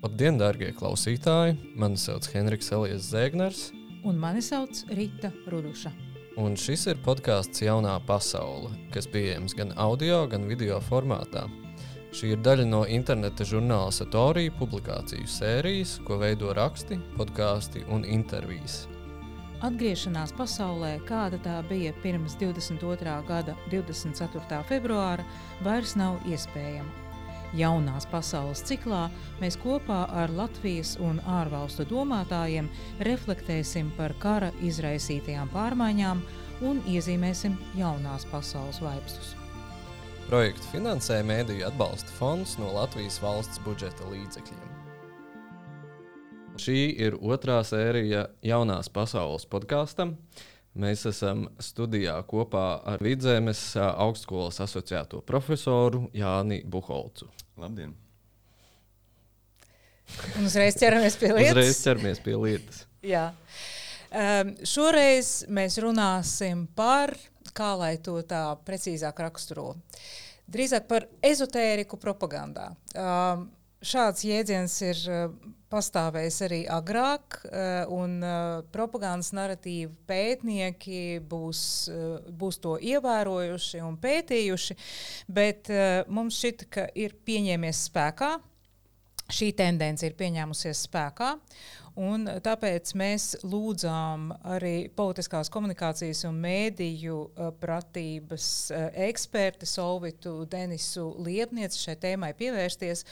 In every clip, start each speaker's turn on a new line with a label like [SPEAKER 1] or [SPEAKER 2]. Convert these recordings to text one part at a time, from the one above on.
[SPEAKER 1] Labdien, darbie klausītāji! Mani sauc Henriks Elijas Zēgners.
[SPEAKER 2] Un mani sauc Rīta Ruduša.
[SPEAKER 1] Un šis ir podkāsts Jaunā pasaule, kas pieejams gan audio, gan video formātā. Šī ir daļa no interneta žurnāla Satorija publikāciju sērijas, ko veido raksti, podkāsti un intervijas.
[SPEAKER 2] Atgriešanās pasaulē, kāda tā bija pirms 22. gada 24. februāra, vairs nav iespējama. Jaunās pasaules ciklā mēs kopā ar Latvijas un ārvalstu domātājiem reflektēsim par kara izraisītajām pārmaiņām un iezīmēsim jaunās pasaules vaipstus.
[SPEAKER 1] Projektu finansē Mēdīļu atbalsta fonds no Latvijas valsts budžeta līdzekļiem. Šī ir otrā sērija jaunās pasaules podkāstam. Mēs esam studijā kopā ar Vidzemes augstskolas asociēto profesoru Jāni Buholcu.
[SPEAKER 3] Labdien!
[SPEAKER 2] Un uzreiz ķeramies pie lietas.
[SPEAKER 1] Uzreiz ķeramies pie lietas.
[SPEAKER 2] Jā. Um, šoreiz mēs runāsim par, kā lai to tā precīzāk raksturo, drīzāk par ezotēriku propagandā. Um, šāds jēdziens ir pastāvējis arī agrāk, un propagandas narratīvu pētnieki būs, būs to ievērojuši un pētījuši, bet mums šķita, ka ir pieņēmies spēkā. Šī tendence ir pieņēmusies spēkā, Un tāpēc mēs lūdzām arī politiskās komunikācijas un mēdīju uh, pratības uh, eksperti Solvitu Denisu Liepnieci šai tēmai pievērsties.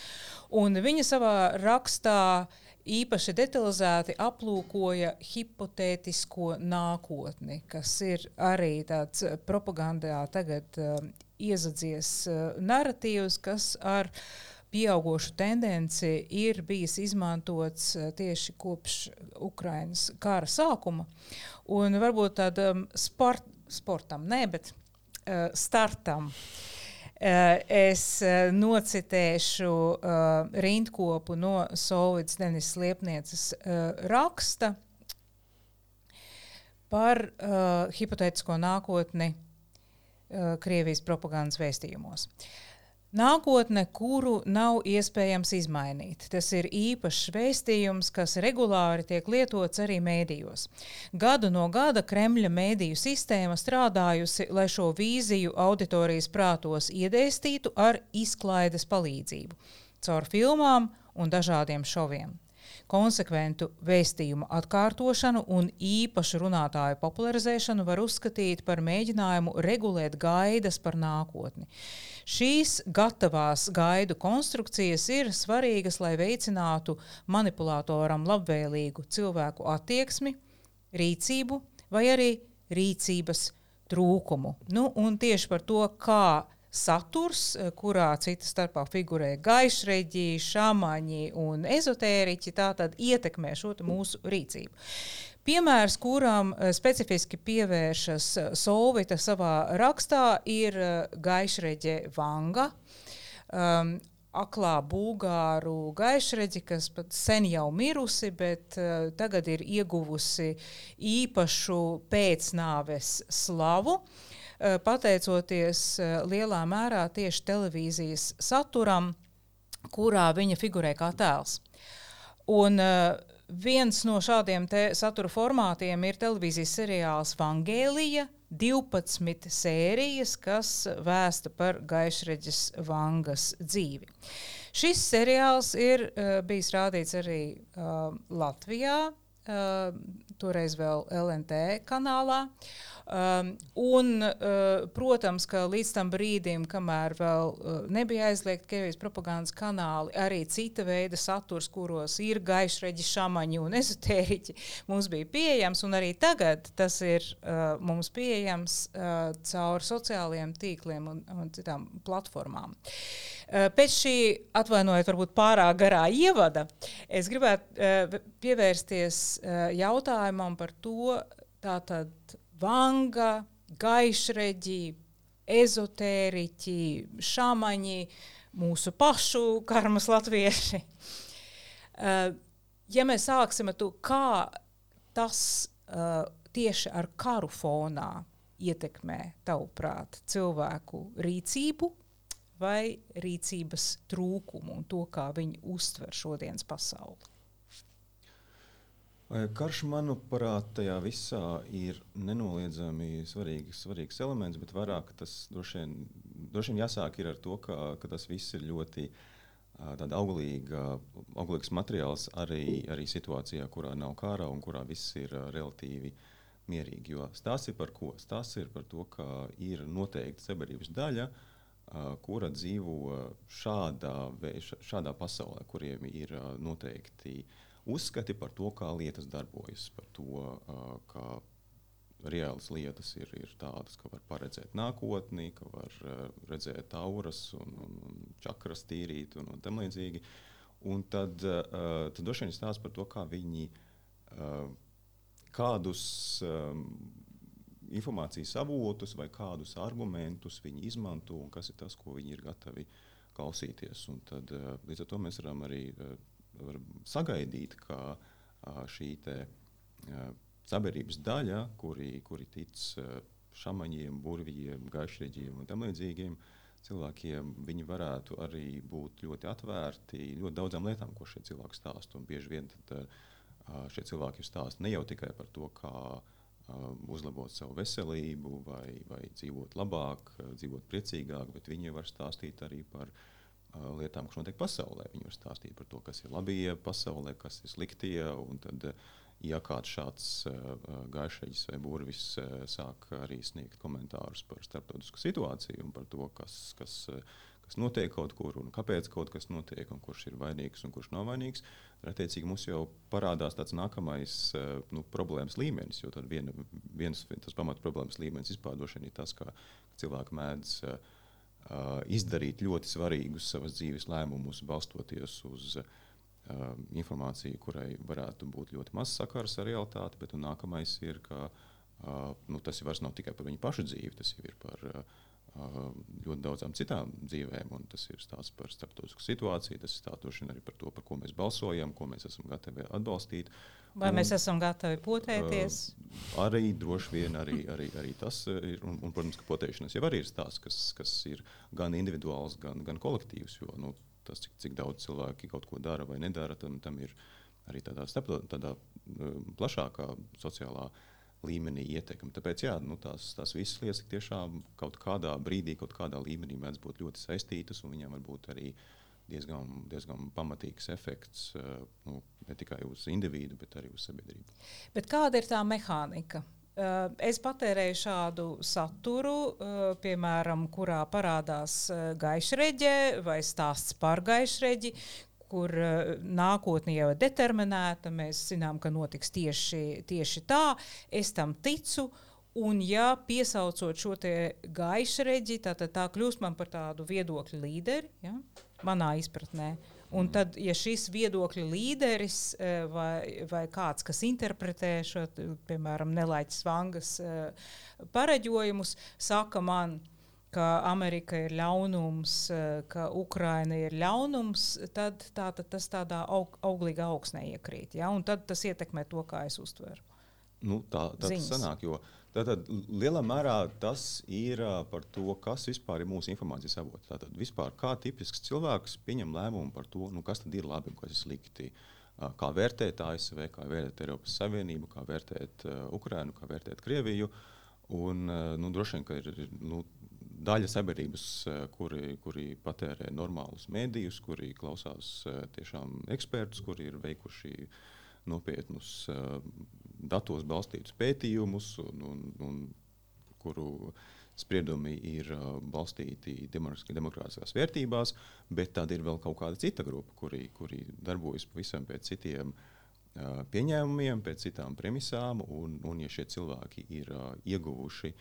[SPEAKER 2] Un viņa savā rakstā īpaši detalizēti aplūkoja hipotētisko nākotni, kas ir arī tāds propagandā tagad uh, iezadzies narratīvs, kas ar uh, pieaugušu tendenci ir bijis izmantots eh, tieši kopš Ukrainas kara sākuma. Un varbūt tādam sport, sportam, ne, bet uh, startam. Uh, es uh, nocitēšu uh, rindkopu no Solvidas Denis Liepnieces uh, raksta par uh, hipotētisko nākotni uh, Krievijas propagandas vēstījumos. Uh, Nākotne, kuru nav iespējams izmainīt. Tas ir īpašs vēstījums, kas regulāri tiek lietots arī mēdījos. Gadu no gada Kremļa mēdīju sistēma strādājusi, lai šo vīziju auditorijas prātos iedēstītu ar izklaides palīdzību, caur filmām un dažādiem šoviem konsekventu vēstījumu atkārtošanu un īpašu runātāju popularizēšanu var uzskatīt par mēģinājumu regulēt gaidas par nākotni. Šīs gatavās gaidu konstrukcijas ir svarīgas, lai veicinātu manipulatoram labvēlīgu cilvēku attieksmi, rīcību vai arī rīcības trūkumu. Nu, un tieši par to, kā saturs, kurā cita starpā figurē gaišreģi, šāmaņi un ezotēriķi, tātad ietekmē šo mūsu rīcību. Piemērs, kuram eh, specifiski pievēršas eh, Solvita savā rakstā, ir gaišreģe Vanga. Um, aklā bulgāru gaišreģi, kas pat sen jau mirusi, bet uh, tagad ir ieguvusi īpašu pēcnāves slavu. Uh, Eh, pateicoties eh, lielā mērā tieši televīzijas saturam, kurā viņa figurē kā tēls. Un, uh, viens no šādiem satura formātiem ir televīzijas seriāls Vangēlija. 12 sērijas, kas vēsta par gaišreģis Vangas dzīvi. Šis seriāls ir uh, bijis rādīts arī uh, Latvijā, uh, toreiz vēl LNT kanālā. Uh, Um, un, uh, protams, ka līdz tam brīdim, kamēr vēl uh, nebija aizliegta Krievijas propagandas kanāli, arī cita veida saturs, kuros ir gaišreģi, šāmaņi un ezotēriķi, mums bija pieejams. Arī tagad tas ir uh, mums pieejams uh, caur sociālajiem tīkliem un, un citām platformām. Uh, pēc šī, atvainojiet, varbūt pārāk garā ievada, es gribētu uh, pievērsties uh, jautājumam par to, tātad vanga, gaišreģi, ezotēriķi, šāmaņi, mūsu pašu karmas latvieši. Uh, ja mēs sāksim ar to, kā tas uh, tieši ar karu fonā ietekmē, tavuprāt, cilvēku rīcību, vai rīcības trūkumu un to, kā viņi uztver šodienas pasauli?
[SPEAKER 3] Karš, manuprāt, tajā visā ir nenoliedzami svarīgs, svarīgs elements, bet vairāk tas droši vien, droši vien jāsāk ar to, ka, ka tas viss ir ļoti auglīga, auglīgs materiāls arī, arī situācijā, kurā nav kara un kurā viss ir relatīvi mierīgi. Jo stāsts ir par ko? Stāsts ir par to, ka ir noteikta sabiedrības daļa, kura dzīvo šādā, šādā pasaulē, kuriem ir noteikti uh, uzskati par to, kā lietas darbojas, par to, kā reālas lietas ir, ir tādas, ka var paredzēt nākotni, ka var redzēt auras un, un, un čakras tīrīt un, un tam līdzīgi. Un tad, tad droši vien stāsta par to, kā viņi kādus informācijas avotus vai kādus argumentus viņi izmanto un kas ir tas, ko viņi ir gatavi klausīties. Un tad, līdz ar to mēs varam arī var sagaidīt, ka šī te, sabiedrības daļa, kuri, kuri tic šāmaņiem, burvijiem, gaišreģiem un tam līdzīgiem cilvēkiem, viņi varētu arī būt ļoti atvērti ļoti daudzām lietām, ko šie cilvēki stāsta. Un bieži vien tad, šie cilvēki stāsta ne jau tikai par to, kā uzlabot savu veselību, vai, vai dzīvot labāk, dzīvot priecīgāk, bet viņi var stāstīt arī par viņa lietām, kas notiek pasaulē. Viņi var stāstīt par to, kas ir labie pasaulē, kas ir sliktie. Tad, ja kāds šāds uh, gaišeģis vai burvis uh, sāk arī sniegt komentārus par starptautisku situāciju un par to, kas, kas, uh, kas notiek kaut kur un kāpēc kaut kas notiek un kurš ir vainīgs un kurš nav vainīgs, tad attiecīgi mums jau parādās tāds nākamais uh, nu, problēmas līmenis. Jo viena, viens tas pamat problēmas līmenis vispār ir tas, ka cilvēki mēdz uh, Uh, izdarīt ļoti svarīgus savas dzīves lēmumus, balstoties uz uh, informāciju, kurai varētu būt ļoti maz sakars ar realitāti. Bet nākamais ir, ka uh, nu, tas vairs nav tikai par viņu pašu dzīvi, tas ir par uh, ļoti daudzām citām dzīvēm. Tas ir stāsts par starptautisku situāciju, tas ir stāsts arī par to, par ko mēs balsojam, ko mēs esam gatavi atbalstīt. Uh,
[SPEAKER 2] Vai un, mēs esam gatavi potēties?
[SPEAKER 3] Uh, arī droši vien arī, arī, arī tas ir. Un, un, protams, ka potēšanās jau arī ir stāsts, kas, kas ir gan individuāls, gan, gan kolektīvs. Jo nu, tas, cik, cik daudz cilvēki kaut ko dara vai nedara, tam, tam ir arī tādā, tādā uh, plašākā sociālā līmenī ietekme. Tāpēc jā, nu, tās, tās visas lietas tiešām kaut kādā brīdī, kaut kādā līmenī mēdz būt ļoti saistītas, un viņām var būt arī diezgan, diezgan pamatīgs efekts eh, nu, ne tikai uz individu, bet arī uz sabiedrību.
[SPEAKER 2] Bet kāda ir tā mehānika? Uh, es patērēju šādu saturu, uh, piemēram, kurā parādās gaišreģe vai stāsts par gaišreģi, kur nākotnē jau ir determinēta. Mēs zinām, ka notiks tieši, tieši tā. Es tam ticu. Un, ja piesaucot šo gaišu reģi, tad tā, tā kļūst par tādu viedokļu līderi. Ja? manā izpratnē. Un mm. tad, ja šis viedokļa līderis eh, vai, vai kāds, kas interpretē šo, piemēram, nelaiķis vangas eh, pareģojumus, saka man, ka Amerika ir ļaunums, eh, ka Ukraina ir ļaunums, tad tā, tad tas tādā aug, auglīgā augsnē iekrīt. Ja? Un tad tas ietekmē to, kā es uztveru.
[SPEAKER 3] Nu, tā tā tas sanāk, jo Tātad lielā mērā tas ir par to, kas vispār ir mūsu informācijas avots. Tātad vispār kā tipisks cilvēks pieņem lēmumu par to, nu, kas ir labi un kas ir slikti. Kā vērtēt ASV, kā vērtēt Eiropas Savienību, kā vērtēt uh, Ukrainu, kā vērtēt Krieviju. Un, nu, droši vien, ka ir nu, daļa sabiedrības, kuri, kuri patērē normālus mēdījus, kuri klausās uh, tiešām ekspertus, kuri ir veikuši nopietnus uh, datos balstītus pētījumus, un, un, un kuru spriedumi ir balstīti demokrātiskās vērtībās, bet tad ir vēl kaut kāda cita grupa, kuri, kuri darbojas pavisam pēc citiem pieņēmumiem, pēc citām premisām. Un, un ja šie cilvēki ir ieguvuši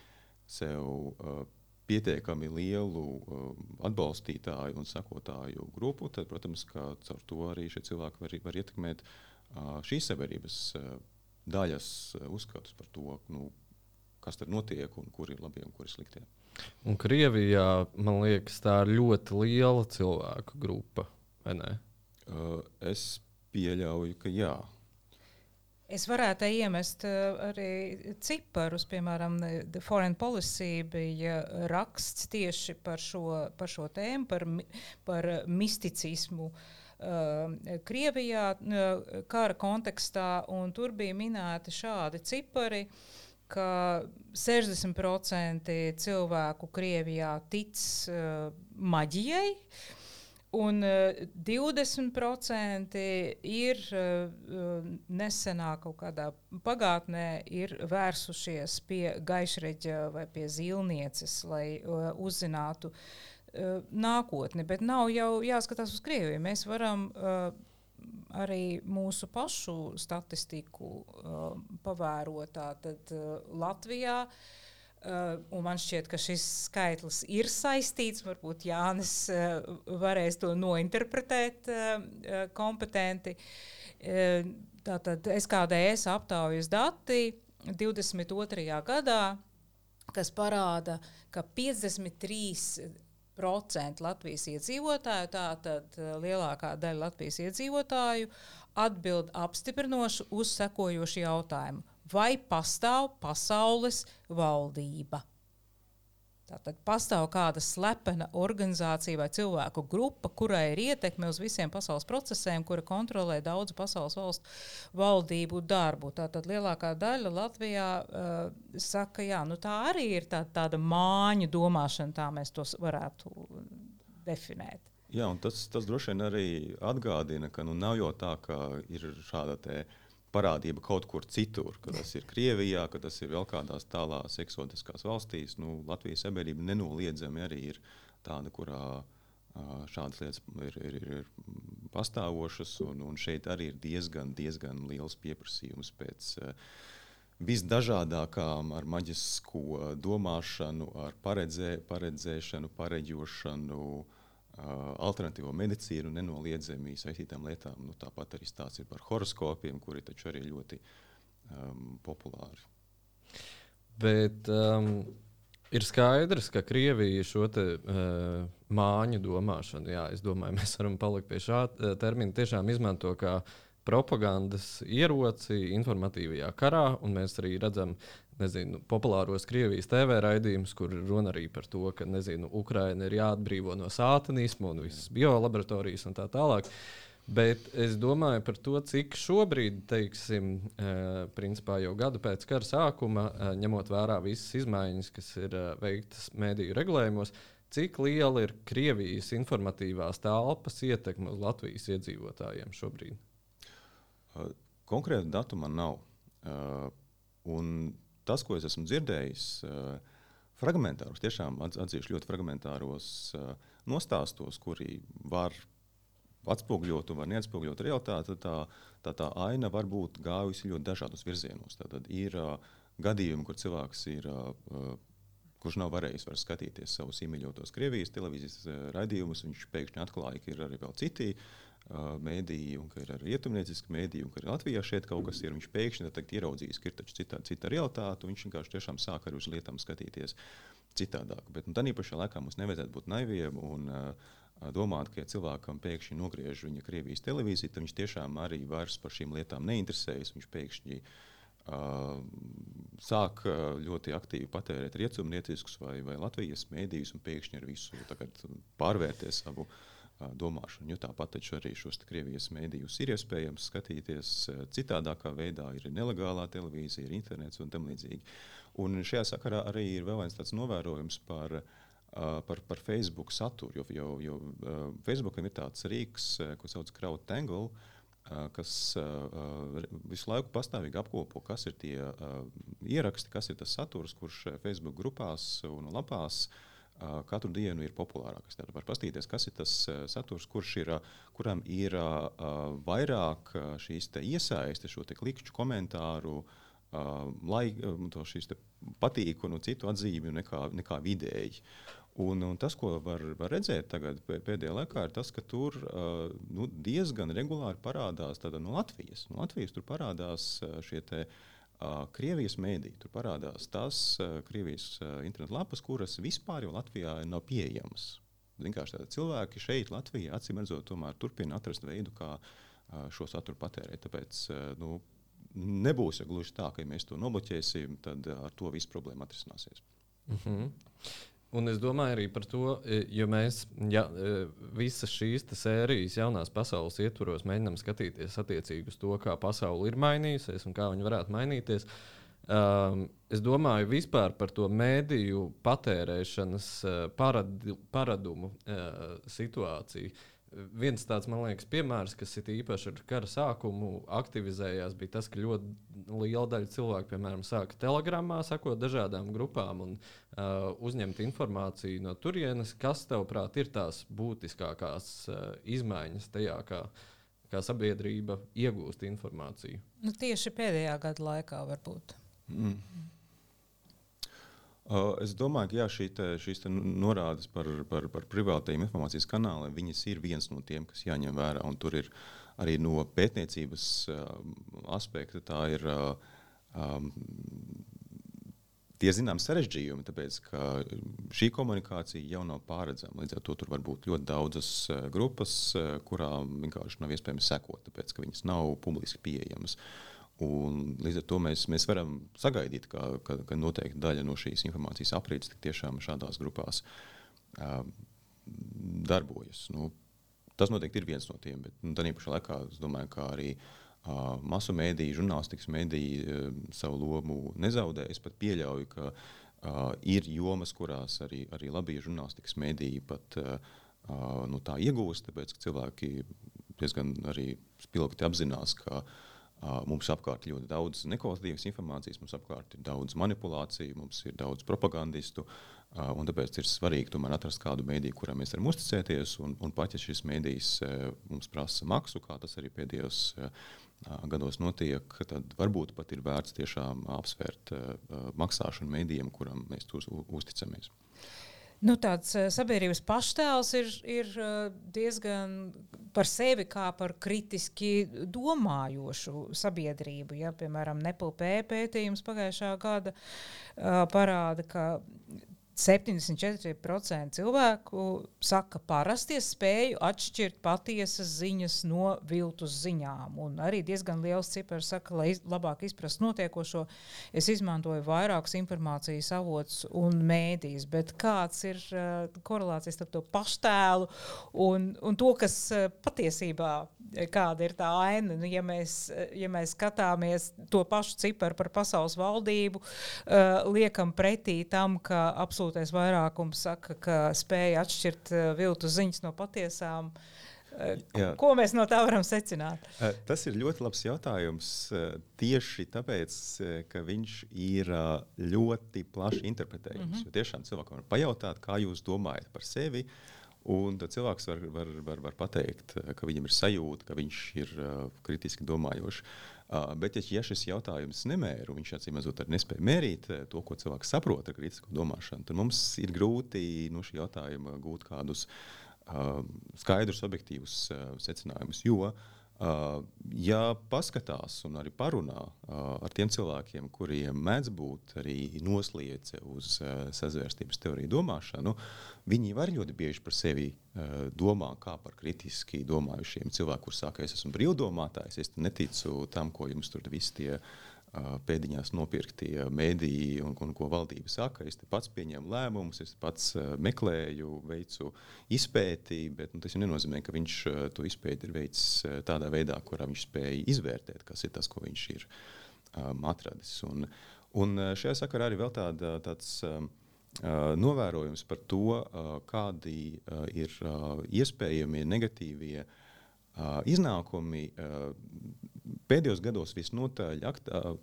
[SPEAKER 3] sev uh, pietiekami lielu uh, atbalstītāju un sakotāju grupu, tad, protams, caur to arī šie cilvēki var, var ietekmēt uh, šīs sabiedrības. Uh, daļas eh, uzskatus par to, nu, kas tur notiek un kur ir labie un kur ir sliktie.
[SPEAKER 1] Un Krievijā, man liekas, tā ir ļoti liela cilvēku grupa. Uh,
[SPEAKER 3] es pieļauju, ka jā.
[SPEAKER 2] Es varētu iemest arī ciparus, piemēram, The Foreign Policy bija raksts tieši par šo, par šo tēmu, par, par misticismu. Uh, Krievijā uh, kara kontekstā, un tur bija minēti šādi cipari, ka 60% cilvēku Krievijā tic maģijai, uh, Un uh, eh, 20% ir uh, nesenā kaut kādā pagātnē vērsušies pie gaišreģa vai pie zīlnieces, lai uh, uzzinātu nākotni. Bet nav jau jāskatās uz Krieviju. Mēs varam arī mūsu pašu statistiku pavērot. Tātad Latvijā uh, Uh, man šķiet, ka šis skaitlis ir saistīts. Varbūt Jānis uh, varēs to nointerpretēt uh, kompetenti. Uh, tātad SKDS aptaujas dati 22. gadā, kas parāda, ka 53 procenti Latvijas iedzīvotāju, tātad lielākā daļa Latvijas iedzīvotāju, atbild apstiprinoši uz sekojošu jautājumu vai pastāv pasaules valdība. Tātad pastāv kāda slepena organizācija vai cilvēku grupa, kurai ir ietekme uz visiem pasaules procesiem, kura kontrolē daudzu pasaules valstu valdību darbu. Tātad lielākā daļa Latvijā uh, saka, ka nu, tā arī ir tā, tāda māņu domāšana, tā mēs to varētu definēt.
[SPEAKER 3] Jā, tas, tas droši vien arī atgādina, ka nu, nav jau tā, ka ir šāda te. Parādība kaut kur citur, ka tas ir Krievijā, ka tas ir vēl kādās tālās eksotiskās valstīs. Nu, Latvijas sabiedrība nenoliedzami arī ir tāda, kurā šādas lietas ir, ir, ir, pastāvošas, un, un šeit arī ir diezgan, diezgan liels pieprasījums pēc visdažādākām, ar maģisko domāšanu, ar paredzē, paredzēšanu, pareģošanu. Uh, alternatīvo medicīnu nenoliedzami saistītām lietām. Nu, tāpat arī stāsts ir par horoskopiem, kuri taču arī ļoti um, populāri.
[SPEAKER 1] Bet um, ir skaidrs, ka Krievija šo te, uh, māņu domāšanu, jā, es domāju, mēs varam palikt pie šā termina, tiešām izmanto kā propagandas ieroci informatīvajā karā, un mēs arī redzam nezinu, populāros Krievijas TV raidījumus, kur runa arī par to, ka nezinu, Ukraina ir jāatbrīvo no sātanisma un visas biolaboratorijas un tā tālāk. Bet es domāju par to, cik šobrīd, teiksim, eh, principā jau gadu pēc kara sākuma, eh, ņemot vērā visas izmaiņas, kas ir eh, veiktas mediju regulējumos, cik liela ir Krievijas informatīvās telpas ietekme uz Latvijas iedzīvotājiem šobrīd?
[SPEAKER 3] Konkrēta datuma nav. Un tas, ko es esmu dzirdējis, uh, fragmentāros, tiešām atzīšu ļoti fragmentāros uh, nostāstos, kuri var atspoguļot un var neatspoguļot realitāti, tā, tā, tā aina var būt gājusi ļoti dažādos virzienos. Tad ir uh, gadījumi, kur cilvēks ir. Uh, kurš nav varējis skatīties savus īmīļotos Krievijas televīzijas uh, raidījumus, viņš pēkšņi atklāja, ka ir arī vēl citi uh, mēdīji, un ka ir arī rietumnieciski mēdīji, un ka arī Latvijā šeit kaut kas ir. Viņš pēkšņi ir ieraudzījis, ka ir taču cita, realitāte, un viņš vienkārši tiešām sāk arī uz lietām skatīties citādāk. Bet nu, tādā pašā laikā mums nevajadzētu būt naiviem. Un, uh, Domāt, ka ja cilvēkam pēkšņi nogriež viņa Krievijas televīziju, tad viņš tiešām arī vairs par šīm lietām neinteresējas. Viņš pēkšņi uh, sāk ļoti aktīvi patērēt rietumnieciskus vai, vai Latvijas mēdījus un pēkšņi ar visu pārvērtēt savu uh, domāšanu. Jo tāpat arī šos Krievijas mēdījus ir iespējams skatīties citādākā veidā. Ir nelegālā televīzija, ir internets un tam līdzīgi. Un šajā sakarā arī ir vēl viens tāds novērojums par. Par, par Facebook saturu. Jo, jo, jo Facebookam ir tāds rīks, ko sauc par Crowd Tangle, uh, kas visu laiku pastāvīgi apkopo, kas ir tie ieraksti, kas ir tas saturs, kurš Facebook grupās un lapās uh, katru dienu ir populārākas. Tad var paskatīties, kas ir tas saturs, kurš ir, kuram ir vairāk šīs iesaistes, šo klikšķu komentāru, lai to šīs patīku un citu atzīmi nekā, nekā vidēji. Un, un tas, ko var, var redzēt tagad, pēdējā laikā, ir tas, ka tur uh, nu, diezgan regulāri parādās no nu, Latvijas. No Latvijas tur parādās šie te, uh, Krievijas mēdī. Tur parādās tās Krievijas internetu lapas, kuras vispār jau Latvijā nav pieejamas. Vienkārši tādi cilvēki šeit, Latvijā, acīm redzot, turpina atrast veidu, kā šo saturu patērēt. Tāpēc nu, nebūs jau gluži tā, ka ja mēs to nobloķēsim, tad ar to viss problēma atrisināsies.
[SPEAKER 1] Mm -hmm. Un es domāju arī par to, ja mēs ja, visas šīs sērijas jaunās pasaules ietvaros mēģinām skatīties attiecīgi uz to, kā pasaule ir mainījusies un kā viņa varētu mainīties. Uh, Um, es domāju vispār par to mēdīju patērēšanas uh, paradi, paradumu uh, situāciju. Viens tāds, man liekas, piemērs, kas ir īpaši ar kara sākumu aktivizējās, bija tas, ka ļoti liela daļa cilvēku, piemēram, sāka telegramā, sakot dažādām grupām un uh, uzņemt informāciju no turienes. Kas, tavuprāt, ir tās būtiskākās uh, izmaiņas tajā, kā, kā sabiedrība iegūst informāciju?
[SPEAKER 2] Nu, tieši pēdējā gada laikā varbūt. Mm.
[SPEAKER 3] Uh, es domāju, ka jā, šī te, šīs te norādes par, par, par privātajiem informācijas kanāliem ir viens no tiem, kas jāņem vērā. Tur ir arī no pētniecības uh, aspekta tā ir uh, um, tie zinām sarežģījumi, tāpēc ka šī komunikācija jau nav pārredzama. Līdz ar to tur var būt ļoti daudzas grupas, kurām vienkārši nav iespējams sekot, tāpēc ka viņas nav publiski pieejamas. Uh, Un līdz ar to mēs, mēs varam sagaidīt, ka, ka, ka noteikti daļa no šīs informācijas aprīts tiešām šādās grupās uh, darbojas. Nu, tas noteikti ir viens no tiem, bet nu, tādā pašā laikā es domāju, ka arī uh, masu mēdīju, žurnālistikas mēdīju uh, savu lomu nezaudē. Es pat pieļauju, ka uh, ir jomas, kurās arī, arī labie žurnālistikas mēdīji pat uh, no tā iegūst, tāpēc ka cilvēki diezgan arī spilgti apzinās, ka uh, Mums apkārt ir ļoti daudz nekvalitatīvas informācijas, mums apkārt ir daudz manipulāciju, mums ir daudz propagandistu. Tāpēc ir svarīgi tomēr atrast kādu mēdīju, kuram mēs varam uzticēties. Un, un pat ja šis mēdījis mums prasa maksu, kā tas arī pēdējos gados notiek, tad varbūt pat ir vērts tiešām apsvērt maksāšanu mēdījiem, kuram mēs uzticamies.
[SPEAKER 2] Nu, tāds uh, sabiedrības paštēls ir, ir uh, diezgan par sevi kā par kritiski domājošu sabiedrību. Ja, piemēram, NPLP pētījums pagājušā gada uh, parāda, ka 74% cilvēku saka, ka parasti es spēju atšķirt patiesas ziņas no viltus ziņām. Un arī diezgan liels cipars saka, lai iz, labāk izprastu notiekošo, es izmantoju vairākus informācijas avotus un mēdīs. Bet kāds ir uh, korelācijas starp to paštēlu un, un to, kas uh, patiesībā kāda ir tā aina. Nu, ja, mēs, ja mēs skatāmies to pašu ciparu par pasaules valdību, uh, liekam pretī tam, ka absolūti absolūtais vairākums saka, ka spēja atšķirt uh, viltu ziņas no patiesām. Uh, Jā. Ko mēs no tā varam secināt?
[SPEAKER 3] Uh, tas ir ļoti labs jautājums. Tieši tāpēc, ka viņš ir ļoti plaši interpretējams. Mm -hmm. Tiešām cilvēkam var pajautāt, kā jūs domājat par sevi. Un tad cilvēks var, var, var, var pateikt, ka viņam ir sajūta, ka viņš ir uh, kritiski domājošs. Bet, ja, šis jautājums nemēra, un viņš acīm redzot, nespēja mērīt to, ko cilvēks saprot ar kritisko domāšanu, tad mums ir grūti no šī jautājuma gūt kādus uh, skaidrus, objektīvus uh, secinājumus. Jo Uh, ja paskatās un arī parunā ar tiem cilvēkiem, kuriem mēdz būt arī nosliece uz sazvērstības teoriju domāšanu, viņi var ļoti bieži par sevi domā kā par kritiski domājušiem cilvēkiem, kuriem saka, es esmu brīvdomātājs, es neticu tam, ko jums tur visi tie pēdiņās nopirktie mēdīji un, un ko valdība saka. Es pats pieņēmu lēmumus, es pats meklēju, veicu izpēti, bet nu, tas nenozīmē, ka viņš to izpēti ir veicis tādā veidā, kurā viņš spēja izvērtēt, kas ir tas, ko viņš ir um, atradis. Un, un šajā sakarā arī vēl tāda, tāds. Um, novērojums par to, kādi ir iespējami negatīvie iznākumi pēdējos gados visnotaļ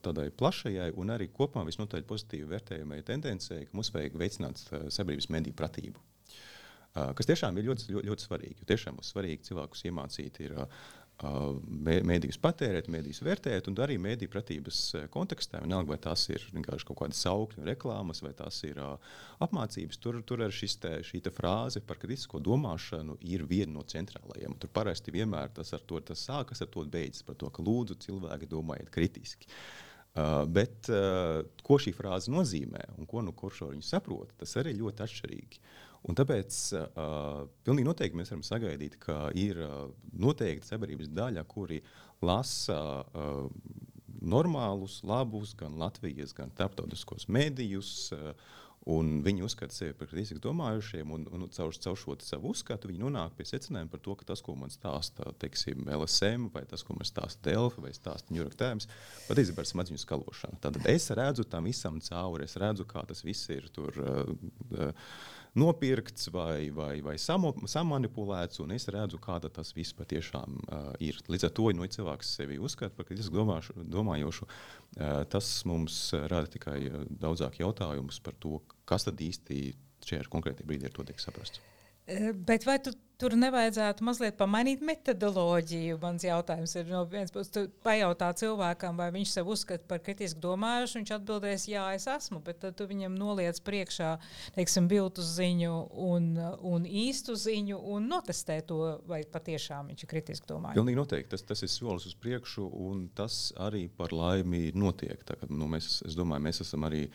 [SPEAKER 3] tādai plašajai un arī kopumā visnotaļ pozitīvi vērtējamai tendencei, ka mums vajag veicināt sabiedrības mediju pratību. Kas tiešām ir ļoti, ļoti, ļoti svarīgi. Tiešām mums svarīgi cilvēkus iemācīt ir mēdījus patērēt, mēdījus vērtēt, un arī mēdīju pratības kontekstā. Vienalga, vai tās ir vienkārši kaut kādas saukļu reklāmas, vai tās ir apmācības. Tur, tur ir te, šī te frāze par kritisko domāšanu ir viena no centrālajiem. Tur parasti vienmēr tas ar to tas sākas, ar to beidzas, par to, ka lūdzu cilvēki domājiet kritiski. Uh, bet uh, ko šī frāze nozīmē un ko no nu kurš viņa saprot, tas arī ļoti atšķirīgi. Un tāpēc uh, pilnīgi noteikti mēs varam sagaidīt, ka ir uh, noteikti sabiedrības daļa, kuri lasa uh, normālus, labus, gan Latvijas, gan starptautiskos medijus. Uh, Un viņi uzskata sevi par kritiski domājušiem, un, un caur, caur šo savu uzskatu viņi nonāk pie secinājuma par to, ka tas, ko man stāsta teiksim, LSM, vai tas, ko man stāsta Delfa vai stāsta New York Times, patiesībā ir smadziņu skalošana. Tad es redzu tam visam cauri, es redzu, kā tas viss ir tur. Uh, nopirkts vai, vai, vai samo, samanipulēts, un es redzu, kāda tas viss patiešām uh, ir. Līdz ar to, nu, ja cilvēks sevi uzskata par kritiski domājošu, uh, tas mums rada tikai daudzāk jautājumus par to, kas tad īsti šajā konkrētajā brīdī ar to tiek saprasts.
[SPEAKER 2] Bet vai tu tur nevajadzētu mazliet pamainīt metodoloģiju? Mans jautājums ir, no vienas puses, pajautā cilvēkam, vai viņš sev uzskata par kritiski domājušu, viņš atbildēs, jā, es esmu, bet tad tu viņam noliec priekšā, teiksim, viltus ziņu un, un īstu ziņu un notestē to, vai patiešām viņš ir kritiski domājis.
[SPEAKER 3] Pilnīgi noteikti, tas, tas ir solis uz priekšu, un tas arī par laimi notiek. Tā, nu, mēs, es domāju, mēs esam arī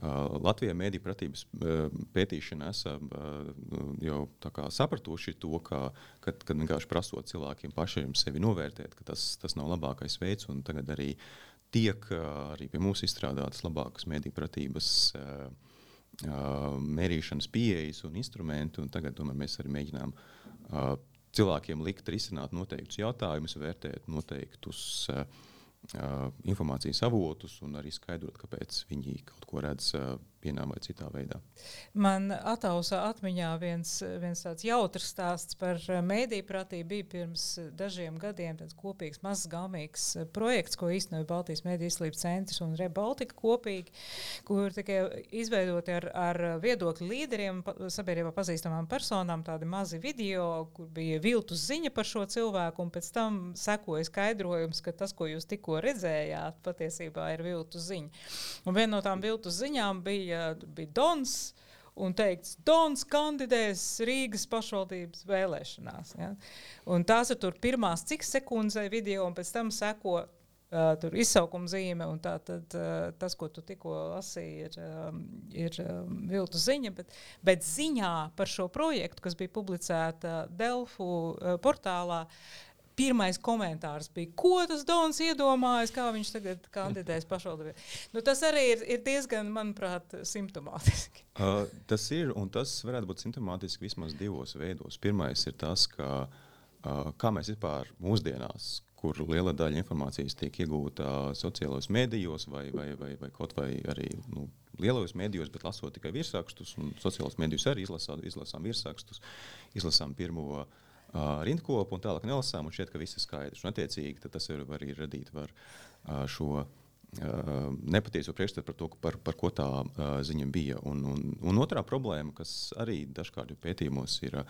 [SPEAKER 3] Latvijā mēdīņu pratības uh, pētīšana esam uh, jau sapratuši to, ka, kad, kad vienkārši prasot cilvēkiem pašiem sevi novērtēt, ka tas, tas nav labākais veids. Tagad arī tiek arī pie mums izstrādātas labākas mēdīņu pratības mērīšanas pieejas un instrumenti. Un tagad tomēr mēs arī mēģinām cilvēkiem likt risināt noteiktus jautājumus, vērtēt noteiktus uh, informācijas avotus un arī skaidrot, kāpēc viņi kaut ko redz vienā vai citā veidā.
[SPEAKER 2] Man atausa atmiņā viens, viens tāds jautrs stāsts par mēdīju pratību. Bija pirms dažiem gadiem tāds kopīgs, mazs, gaumīgs projekts, ko īstenoja Baltijas mēdīju izglītības centrs un Rebaltika kopīgi, kur tikai izveidoti ar, ar viedokļu līderiem, sabiedrībā pazīstamām personām, tādi mazi video, kur bija viltus ziņa par šo cilvēku, un pēc tam sekoja skaidrojums, ka tas, ko jūs tikko redzējāt, patiesībā ir viltus ziņa. Un viena no tām viltus ziņām bija bija, bija Dons. Un teikts, Dons kandidēs Rīgas pašvaldības vēlēšanās. Ja? Un tās ir pirmās cik sekundes video, un pēc tam seko Uh, tur izsaukuma zīme, un tā, tad, uh, tas, ko tu tikko lasīji, ir, um, ir um, viltu ziņa. Bet, bet ziņā par šo projektu, kas bija publicēta Delfu uh, portālā, uh, pirmais komentārs bija, ko tas Dons iedomājas, kā viņš tagad kandidēs pašvaldībā. Nu, tas arī ir, ir diezgan, manuprāt, simptomātiski.
[SPEAKER 3] Uh, tas ir, un tas varētu būt simptomātiski vismaz divos veidos. Pirmais ir tas, ka uh, kā mēs vispār mūsdienās, kur liela daļa informācijas tiek iegūta sociālajos medijos vai, vai, vai, vai kaut vai arī nu, lielajos medijos, bet lasot tikai virsrakstus, un sociālajos medijos arī izlasām, izlasām virsrakstus, izlasām pirmo uh, uh, rindkopu un tālāk nelasām, un šķiet, ka viss ir skaidrs. Un, attiecīgi, tas var arī radīt var, uh, šo uh, nepatieso priekšstatu par to, par, par ko tā uh, ziņa bija. Un, un, un otrā problēma, kas arī dažkārt pētījumos ir.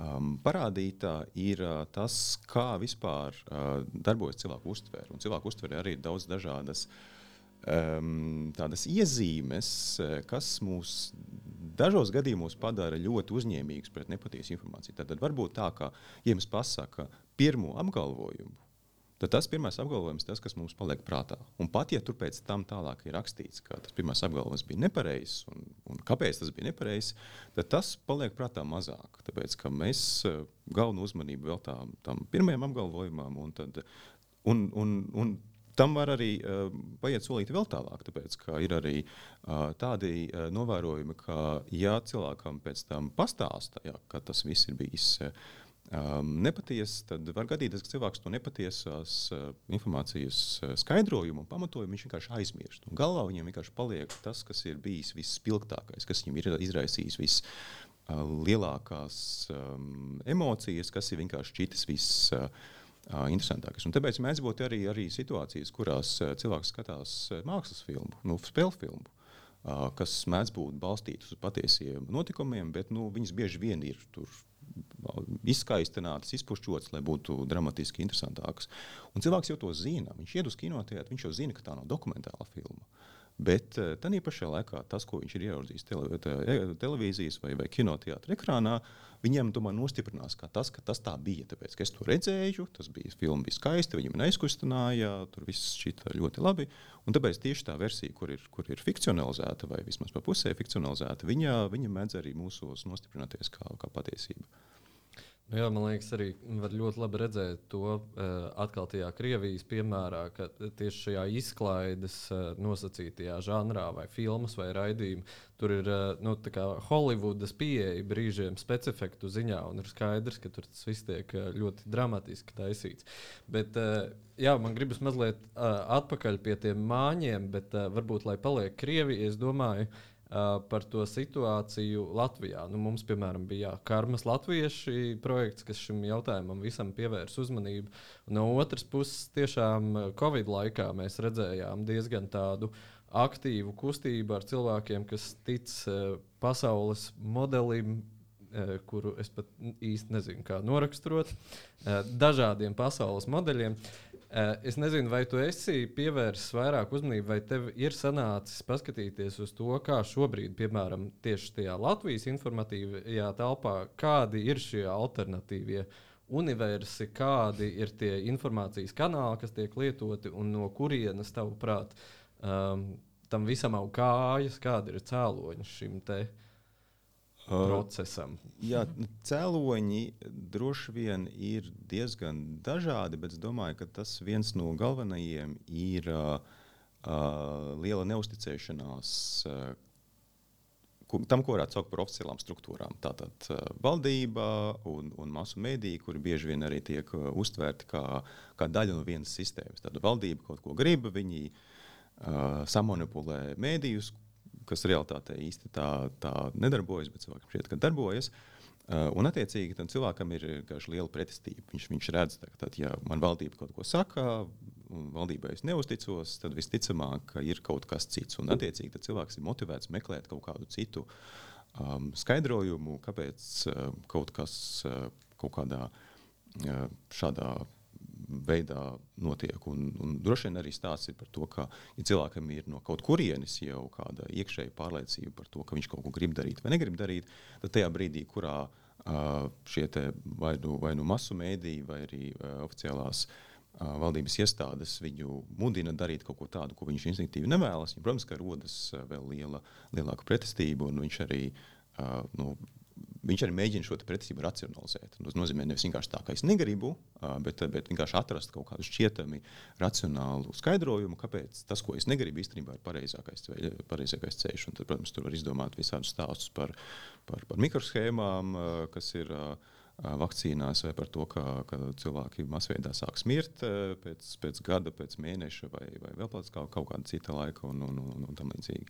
[SPEAKER 3] Um, parādīta ir uh, tas, kā vispār uh, darbojas cilvēku uztvere. Un cilvēku uztvere arī ir daudz dažādas um, tādas iezīmes, kas mūs dažos gadījumos padara ļoti uzņēmīgus pret nepatiesu informāciju. Tad varbūt tā, ka ja jums pasaka pirmo apgalvojumu, tad tas pirmais apgalvojums tas, kas mums paliek prātā. Un pat ja tur pēc tam tālāk ir rakstīts, ka tas pirmais apgalvojums bija nepareizs un, un kāpēc tas bija nepareizs, tad tas paliek prātā mazāk. Tāpēc mēs eh, galveno uzmanību veltām tam pirmajam apgalvojumam, un, tad, un, un, un tam var arī uh, paiet solīti vēl tālāk. Tāpēc ir arī uh, tādi uh, novērojumi, ka, ja cilvēkam pēc tam pastāsta, ja, ka tas viss ir bijis um, nepatiesa, tad var gadīties, ka cilvēks to nepatiesās uh, informācijas uh, skaidrojumu un pamatojumu viņš vienkārši aizmirst. Un galvā viņam vienkārši paliek tas, kas ir bijis visspilgtākais, kas viņam ir izraisījis viss. Uh, lielākās um, emocijas, kas ir vienkārši šķitas viss uh, interesantākas. Un tāpēc mēdz būt arī, arī situācijas, kurās cilvēks skatās mākslas filmu, nu, spēļu filmu. Kas mēdz būt balstītas uz patiesiem notikumiem, bet nu, viņas bieži vien ir tur izskaistinātas, izpušķotas, lai būtu dramatiski interesantākas. Un cilvēks jau to zina. Viņš iet uz kinoteātri, viņš jau zina, ka tā nav dokumentāla filma. Bet uh, tā pašā laikā tas, ko viņš ir ieraudzījis tele, te, televīzijas vai, vai kinoteātrī ekrānā, viņam tomēr nostiprinās tas, ka tas tā bija. Tāpēc, es to redzēju, tas bija filma, bija skaista, viņam neizkustināja, tur viss šķita ļoti labi. Un tāpēc tieši tā versija, kur ir, kur ir fikcionalizēta, vai vismaz pa pusē fikcionalizēta, viņa, viņa mēdz arī mūsos nostiprināties kā, kā patiesība.
[SPEAKER 1] Jā, man liekas, arī var ļoti labi redzēt to uh, atkal tajā Krievijas piemērā, ka tieši šajā izklaides uh, nosacītajā žanrā, vai filmas, vai raidījumā, tur ir uh, nu, Holivudas pieeja brīžiem specifiktu ziņā, un ir skaidrs, ka tur tas viss tiek uh, ļoti dramatiski taisīts. Bet, uh, jā, man gribas mazliet uh, atpakaļ pie tiem māņiem, bet uh, varbūt, lai paliek Krievija, es domāju, uh, Uh, par to situāciju Latvijā. Nu, mums, piemēram, bija jā, Karmas Latvieši projekts, kas šim jautājumam visam pievērs uzmanību. No otras puses, tiešām Covid laikā mēs redzējām diezgan tādu aktīvu kustību ar cilvēkiem, kas tic uh, pasaules modelim, kuru es pat īsti nezinu, kā noraksturot, dažādiem pasaules modeļiem. Eh, es nezinu, vai tu esi pievērsis vairāk uzmanību, vai tev ir sanācis paskatīties uz to, kā šobrīd, piemēram, tieši tajā Latvijas informatīvajā telpā, kādi ir šie alternatīvie universi, kādi ir tie informācijas kanāli, kas tiek lietoti un no kurienes, tavuprāt, um, tam visam aug kājas, kādi ir cēloņi šim te procesam?
[SPEAKER 3] Jā, nu, cēloņi droši vien ir diezgan dažādi, bet es domāju, ka tas viens no galvenajiem ir uh, uh, liela neusticēšanās. Uh, tam, ko varētu saukt par oficiālām struktūrām. Tātad uh, valdība un, un masu mēdīji, kuri bieži vien arī tiek uh, uztvērti kā, kā daļa no vienas sistēmas. Tad valdība kaut ko grib, viņi uh, samonipulē mēdījus, kas realitātē īsti tā, tā nedarbojas, bet cilvēkam šķiet, ka darbojas. Uh, un, attiecīgi, tam cilvēkam ir liela pretestība. Viņš, viņš redz, ka, ja man valdība kaut ko saka, un valdībai es neusticos, tad visticamāk, ir kaut kas cits. Un, attiecīgi, cilvēks ir motivēts meklēt kaut kādu citu um, skaidrojumu, kāpēc uh, kaut kas uh, kaut kādā uh, šādā veidā notiek. Un, un droši vien arī stāsts ir par to, ka, ja cilvēkam ir no kaut kurienes jau kāda iekšēja pārliecība par to, ka viņš kaut ko grib darīt vai negrib darīt, tad tajā brīdī, kurā uh, šie vai nu, vai nu masu mēdīji vai arī uh, oficiālās uh, valdības iestādes viņu mudina darīt kaut ko tādu, ko viņš instinktīvi nevēlas, viņam, protams, ka rodas vēl liela, lielāka pretestība un viņš arī uh, nu, viņš arī mēģina šo pretestību racionalizēt. Tas nozīmē nevis vienkārši tā, ka es negribu, bet, bet vienkārši atrast kaut kādu šķietami racionālu skaidrojumu, kāpēc tas, ko es negribu, īstenībā ir pareizākais, pareizākais ceļš. Un tad, protams, tur var izdomāt visādus stāstus par, par, par mikroshēmām, kas ir vakcīnās, vai par to, ka, ka cilvēki masveidā sāk smirt pēc, pēc gada, pēc mēneša vai, vai vēl pēc kaut, kaut kāda cita laika un, un, un, un tam līdzīgi.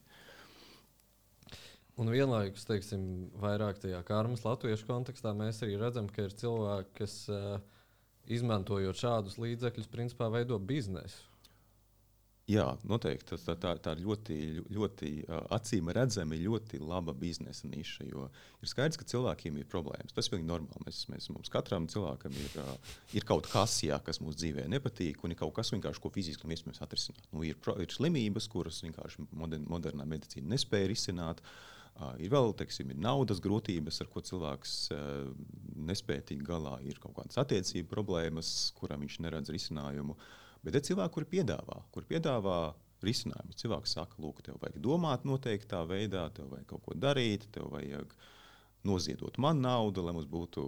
[SPEAKER 1] Un vienlaikus, teiksim, vairāk tajā karmas latviešu kontekstā mēs arī redzam, ka ir cilvēki, kas uh, izmantojot šādus līdzekļus, principā veido biznesu.
[SPEAKER 3] Jā, noteikti. Tā, tā, tā ir ļoti, ļoti acīm redzama, ļoti laba biznesa niša. Ir skaidrs, ka cilvēkiem ir problēmas. Tas ir pilnīgi normāli. Mēs, mēs, mums katram cilvēkam ir, ir kaut kas, jā, kas mūsu dzīvē nepatīk, un ir kaut kas, ko fiziski iespējams atrisināt. Nu, ir, ir slimības, kuras vienkārši modern, modernā medicīna nespēja risināt. Uh, ir vēl teiksim, ir naudas grūtības, ar ko cilvēks uh, nespēja tikt galā, ir kaut kādas attiecību problēmas, kurām viņš neredz risinājumu. Bet ir cilvēki, kuri piedāvā, kur piedāvā risinājumu. Cilvēks saka, lūk, tev vajag domāt noteiktā veidā, tev vajag kaut ko darīt, tev vajag noziedot man naudu, lai mums būtu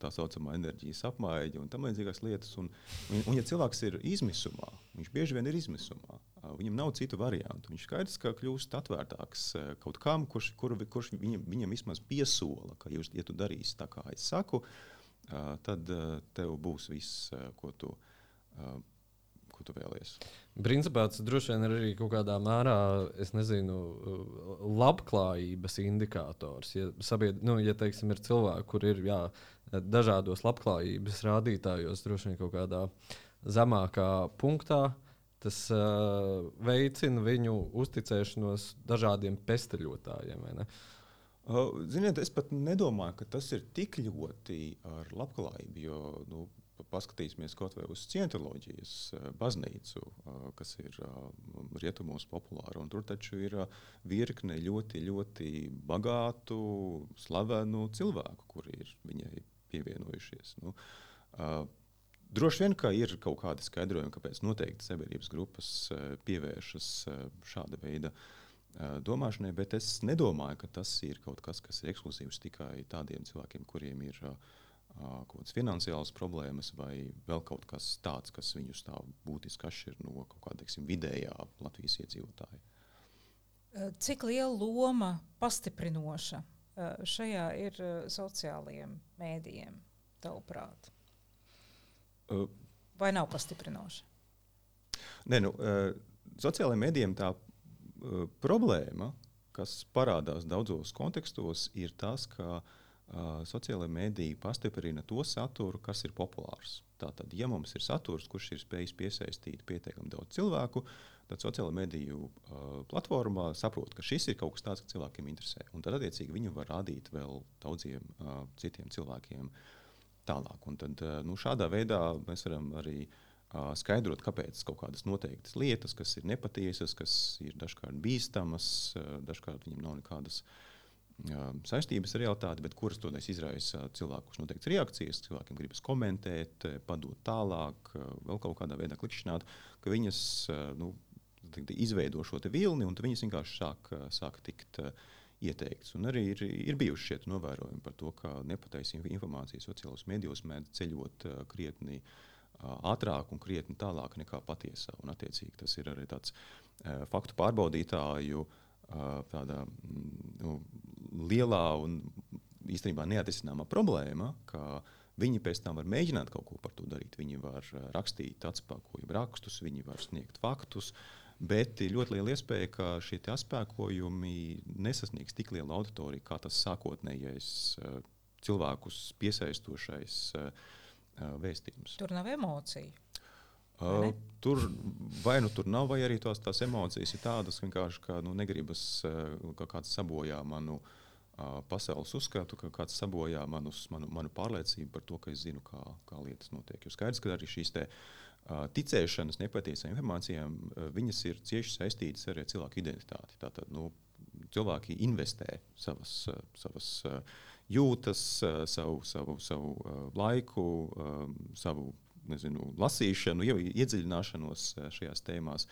[SPEAKER 3] tā saucamā enerģijas apmaiņa un tam līdzīgas lietas. Un, un, un, ja cilvēks ir izmisumā, viņš bieži vien ir izmisumā. Viņam nav citu variantu. Viņš skaidrs, ka kļūst atvērtāks kaut kam, kurš, kur, kurš viņam, viņam vismaz piesola, ka, jūs, ja tu darīsi tā, kā es saku, tad tev būs viss, ko tu, ko tu vēlies.
[SPEAKER 1] Principā tas droši vien ir arī kaut kādā mērā, es nezinu, labklājības indikators. Ja, sabied, nu, ja teiksim, ir cilvēki, kur ir jā, dažādos labklājības rādītājos, droši vien kaut kādā zemākā punktā, tas uh, veicina viņu uzticēšanos dažādiem pesteļotājiem.
[SPEAKER 3] Uh, ziniet, es pat nedomāju, ka tas ir tik ļoti ar labklājību. Jo, nu, paskatīsimies kaut vai uz cientoloģijas baznīcu, kas ir rietumos populāra. Tur taču ir virkne ļoti, ļoti bagātu, slavenu cilvēku, kuri ir viņai pievienojušies. Nu, Droši vien, ka ir kaut kādi skaidrojumi, kāpēc noteikti sabiedrības grupas eh, pievēršas eh, šāda veida eh, domāšanai, bet es nedomāju, ka tas ir kaut kas, kas ir ekskluzīvs tikai tādiem cilvēkiem, kuriem ir kaut kādas finansiālas problēmas vai vēl kaut kas tāds, kas viņus tā būtiski atšķir no kaut kāda teiksim, vidējā Latvijas iedzīvotāja.
[SPEAKER 2] Cik liela loma pastiprinoša šajā ir sociālajiem mēdījiem, tavuprāt? Vai nav pastiprinoša?
[SPEAKER 3] Nē, nu, sociālajiem mēdījiem tā problēma, kas parādās daudzos kontekstos, ir tas, ka uh, sociālai mēdīji pastiprina to saturu, kas ir populārs. Tātad, ja mums ir saturs, kurš ir spējis piesaistīt pietiekami daudz cilvēku, tad sociālajā mediju uh, platformā saprot, ka šis ir kaut kas tāds, kas cilvēkiem interesē. Un tad, attiecīgi, viņu var rādīt vēl daudziem uh, citiem cilvēkiem tālāk. Un tad, uh, nu, šādā veidā mēs varam arī uh, skaidrot, kāpēc kaut kādas noteiktas lietas, kas ir nepatiesas, kas ir dažkārt bīstamas, uh, dažkārt viņam nav nekādas uh, saistības ar realitāti, bet kuras toties izraisa cilvēkus noteikts reakcijas, cilvēkiem gribas komentēt, padot tālāk, vēl kaut kādā veidā klikšķināt, ka viņas nu, izveido šo vilni un viņas vienkārši sāk, sāk tikt ieteikts. Un arī ir, ir bijuši šie novērojumi par to, ka nepataisa informācija sociālajos medijos mēdz ceļot krietni ātrāk un krietni tālāk nekā patiesā. Un, attiecīgi, tas ir arī tāds faktu pārbaudītāju tādā nu, lielā un īstenībā neatrisināmā problēma, ka viņi pēc tam var mēģināt kaut ko par to darīt. Viņi var rakstīt atspēkojumu rakstus, viņi var sniegt faktus. Bet ir ļoti liela iespēja, ka šie atspēkojumi nesasniegs tik lielu auditoriju, kā tas sākotnējais cilvēkus piesaistošais vēstījums.
[SPEAKER 2] Tur nav emociju.
[SPEAKER 3] Uh, tur vai nu tur nav, vai arī tās, tās emocijas ir tādas, ka nu, negribas, ka kāds sabojā manu uh, pasaules uzskatu, ka kāds sabojā manus, manu, manu pārliecību par to, ka es zinu, kā, kā lietas notiek. Jo skaidrs, ka arī šīs te, uh, ticēšanas nepatiesām informācijām, viņas ir cieši saistītas ar cilvēku identitāti. Tātad, nu, cilvēki investē savas, savas jūtas, savu, savu, savu laiku, savu nezinu, lasīšanu, iedziļināšanos šajās tēmās.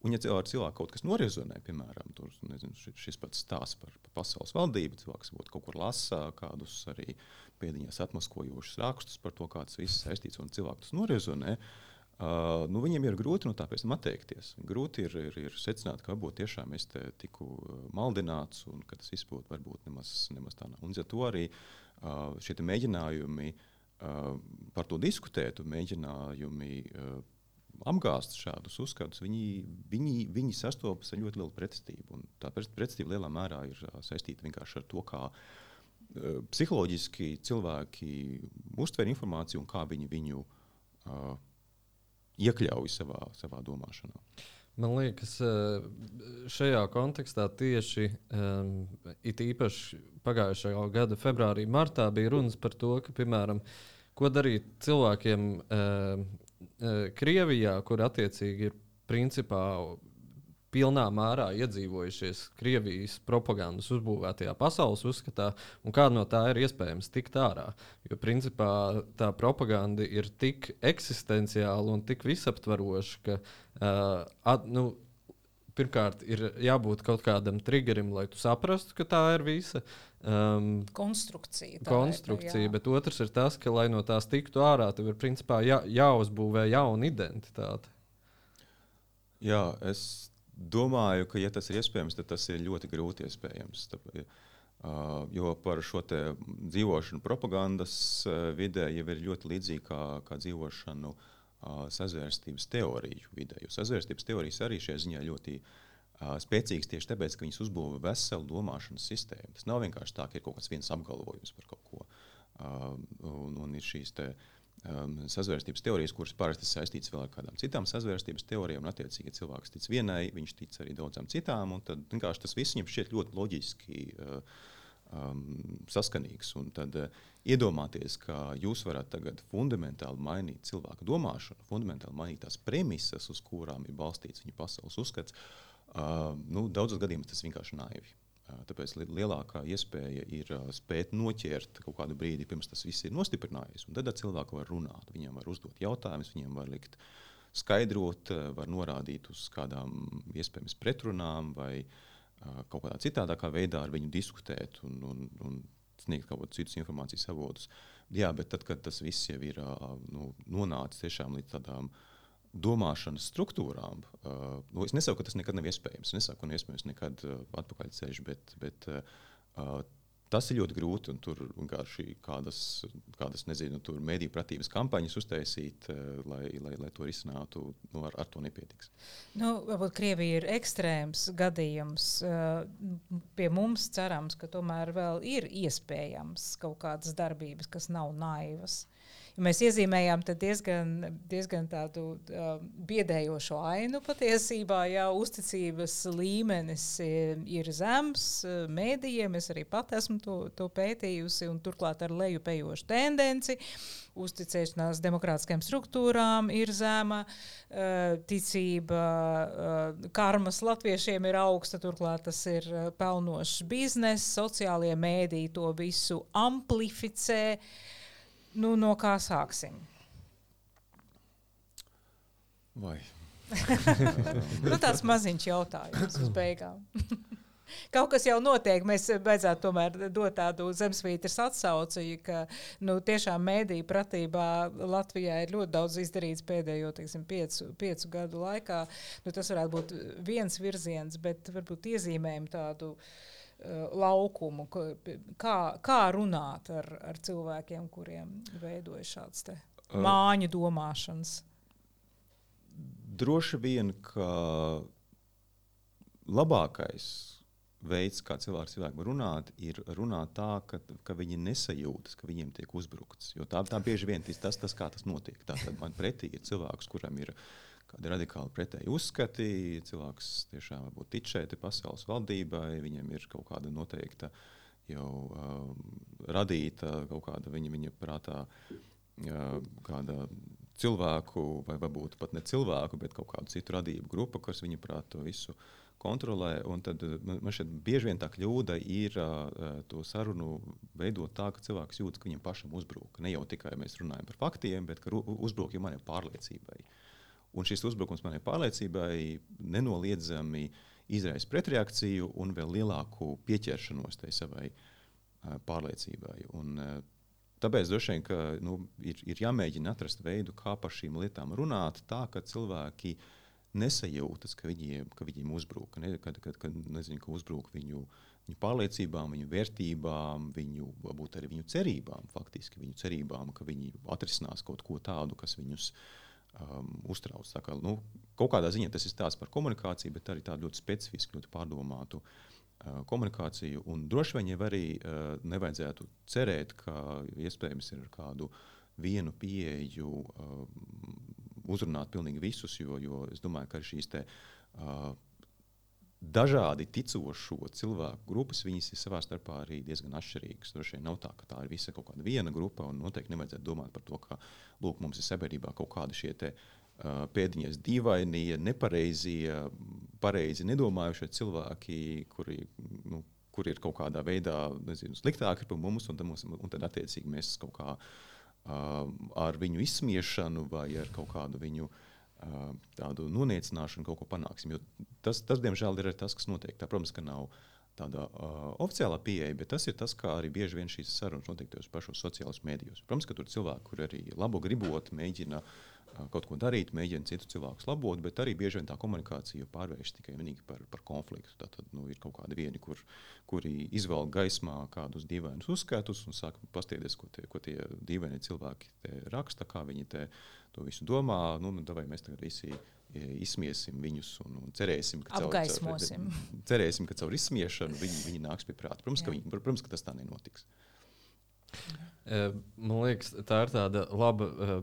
[SPEAKER 3] Un, ja ar cilvēku kaut kas norezonē, piemēram, tur, nezinu, šis pats stāsts par, par pasaules valdību, cilvēks varbūt kaut kur lasa kādus arī pēdiņās atmaskojošus rakstus par to, kā tas viss saistīts, un cilvēks tas norezonē. Uh, nu, viņiem ir grūti no tā pēc tam atteikties. Grūti ir, ir, ir secināt, ka varbūt tiešām es tiku maldināts un ka tas būtu varbūt nemaz, nemaz tā nav. Un ja to arī uh, šie mēģinājumi uh, par to diskutēt, un mēģinājumi uh, apgāzt šādus uzskatus, viņi, viņi, viņi sastopas ar ļoti lielu pretestību. Tā pretestība lielā mērā ir saistīta vienkārši ar to, kā uh, psiholoģiski cilvēki uztver informāciju un kā viņi viņu uh, iekļauj savā, savā domāšanā.
[SPEAKER 1] Man liekas, šajā kontekstā tieši um, it īpaši pagājušā gada februārī, martā bija runas par to, ka, piemēram, ko darīt cilvēkiem, um, Krievijā, kur attiecīgi ir principā pilnā mērā iedzīvojušies Krievijas propagandas uzbūvētajā pasaules uzskatā, un kā no tā ir iespējams tikt ārā. Jo principā tā propaganda ir tik eksistenciāla un tik visaptvaroša, ka uh, at, nu, pirmkārt ir jābūt kaut kādam triggerim, lai tu saprastu, ka tā ir visa. Um,
[SPEAKER 2] konstrukcija.
[SPEAKER 1] Konstrukcija, ir, bet otrs ir tas, ka, lai no tās tiktu ārā, tev ir principā jā, jāuzbūvē jauna identitāte.
[SPEAKER 3] Jā, es domāju, ka, ja tas ir iespējams, tad tas ir ļoti grūti iespējams. Tāpēc, Uh, jo par šo dzīvošanu propagandas uh, vidē jau ir ļoti līdzīga kā, kā dzīvošanu uh, sazvērstības teoriju vidē. Jo sazvērstības teorijas arī šajā ziņā ļoti spēcīgas tieši tāpēc, ka viņas uzbūvē veselu domāšanas sistēmu. Tas nav vienkārši tā, ka ir kaut kāds viens apgalvojums par kaut ko. Un, un ir šīs te, um, sazvērstības teorijas, kuras parasti saistītas vēl ar kādām citām sazvērstības teorijām. Un, attiecīgi, cilvēks tic vienai, viņš tic arī daudzām citām. Tad vienkārši tas viss viņam šķiet ļoti loģiski. Uh, um, saskanīgs. Un tad uh, iedomāties, ka jūs varat tagad fundamentāli mainīt cilvēku domāšanu, fundamentāli mainīt tās premises, uz kurām ir balstīts viņa pasaules uzskats, uh, nu, daudzos gadījumos tas vienkārši naivi. Uh, tāpēc lielākā iespēja ir uh, spēt noķert kaut kādu brīdi, pirms tas viss ir nostiprinājies. Tad cilvēki var runāt, viņiem var uzdot jautājumus, viņiem var likt skaidrot, uh, var norādīt uz kādām iespējamas pretrunām vai uh, kaut kādā citādākā veidā ar viņu diskutēt un, un, un sniegt kaut kādus citus informācijas avotus. jā, bet tad, kad tas viss jau ir nu, nonācis tiešām līdz tādām domāšanas struktūrām, nu, es nesaku, ka tas nekad nav iespējams. Es nesaku, ka iespējams nekad uh, atpakaļceļš, bet, bet Tas ir ļoti grūti, un tur vienkārši kādas, kādas nezinu, mediju pratības kampaņas uztaisīt, eh, lai, lai, lai to risinātu. Nu, ar, ar to nepietiks.
[SPEAKER 2] Nu, varbūt Krievija ir ekstrēms gadījums. Eh, pie mums cerams, ka tomēr vēl ir iespējams kaut kādas darbības, kas nav naivas. Mēs iezīmējām diezgan, diezgan tādu uh, biedējošu ainu patiesībā. Jā, uzticības līmenis ir, ir zems mēdījiem. Es arī pat esmu to, to pētījusi, un turklāt ar lejupējošu tendenci. Uzticēšanās demokrātiskajām struktūrām ir zema, uh, ticība uh, karmas latviešiem ir augsta, turklāt tas ir pelnošs bizness, sociālie mēdīji to visu amplificē. Uh, Nu, no kā sāksim?
[SPEAKER 3] Vai?
[SPEAKER 2] nu, tāds maziņš jautājums uz beigām. Kaut kas jau notiek. Mēs beidzot tomēr dot tādu zemesvītras atsauci, ka nu, tiešām mēdīju pratībā Latvijā ir ļoti daudz izdarīts pēdējo teiksim, piecu, piecu gadu laikā. Nu, tas varētu būt viens virziens, bet varbūt iezīmējam tādu Uh, laukumu, kā, kā runāt ar, ar cilvēkiem, kuriem veidojas šāds uh, māņu domāšanas.
[SPEAKER 3] Droši vien, ka labākais veids, kā cilvēks cilvēku runāt, ir runāt tā, ka, ka viņi nesajūtas, ka viņiem tiek uzbrukts. Jo tā, tā bieži vien tas, tas, kā tas notiek. Tātad man pretī ir cilvēks, kuram ir ielikās kādi radikāli pretēji uzskati. Cilvēks tiešām varbūt tic šeit pasaules valdībai, viņam ir kaut kāda noteikta jau uh, radīta kaut kāda viņa, viņa prātā. Uh, kāda cilvēku, vai varbūt pat ne cilvēku, bet kaut kādu citu radību grupu, kas viņa prāt to visu kontrolē. Tad man šeit bieži vien tā kļūda ir uh, to sarunu veidot tā, ka cilvēks jūtas, ka viņam pašam uzbrūk. Ne jau tikai mēs runājam par faktiem, bet ka uzbrūk jau manai pārliecībai. Uh, Un šis uzbrukums manai pārliecībai nenoliedzami izraisa pretreakciju un vēl lielāku pieķeršanos tai savai pārliecībai. Un, tāpēc droši vien ka, nu, ir, ir jāmēģina atrast veidu, kā par šīm lietām runāt, tā ka cilvēki nesajūtas, ka viņiem, ka viņiem uzbrūk, ne, kad, kad, kad nezinu, ka uzbrūk viņu, viņu pārliecībām, viņu vērtībām, viņu, varbūt arī viņu cerībām, faktiski viņu cerībām, ka viņi atrisinās kaut ko tādu, kas viņus uh, um, uztrauc. Tā kā, nu, kaut kādā ziņā tas ir stāsts par komunikāciju, bet arī tādu ļoti specifisku, ļoti pārdomātu uh, komunikāciju. Un droši vien jau arī uh, nevajadzētu cerēt, ka iespējams ir kādu vienu pieeju uh, uzrunāt pilnīgi visus, jo, jo es domāju, ka šīs te, uh, dažādi ticošo cilvēku grupas, viņas ir savā starpā arī diezgan atšķirīgas. Droši vien nav tā, ka tā ir visa kaut kāda viena grupa, un noteikti nevajadzētu domāt par to, ka lūk, mums ir sabiedrībā kaut kādi šie te, uh, pēdiņas dīvainie, nepareizie, pareizi nedomājušie cilvēki, kuri, nu, kuri ir kaut kādā veidā nezinu, sliktāki par mums, un tad, mums, un tad attiecīgi mēs kaut kā uh, ar viņu izsmiešanu vai ar kaut kādu viņu uh, tādu noniecināšanu kaut ko panāksim. Jo tas, tas, diemžēl, ir tas, kas notiek. Tā, protams, ka nav tāda uh, oficiālā pieeja, bet tas ir tas, kā arī bieži vien šīs sarunas notiek tajos pašos sociālajos mēdījos. Protams, ka tur cilvēki, kur arī labu gribot, mēģina uh, kaut ko darīt, mēģina citu cilvēku labot, bet arī bieži vien tā komunikācija pārvēršas tikai par, par konfliktu. Tad nu, ir kaut kādi vieni, kur, kuri izvēl gaismā kādus dīvainus uzskatus un sāk paskatīties, ko tie, ko tie dīvainie cilvēki raksta, kā viņi to visu domā. Nu, nu, mēs tagad visi izsmiesim viņus un, un cerēsim,
[SPEAKER 2] ka caur, caur,
[SPEAKER 3] cerēsim, ka caur izsmiešanu viņi, viņi nāks pie prāta. Protams, ka, viņi, protams, ka tas tā nenotiks.
[SPEAKER 1] E, man liekas, tā ir tāda laba, e,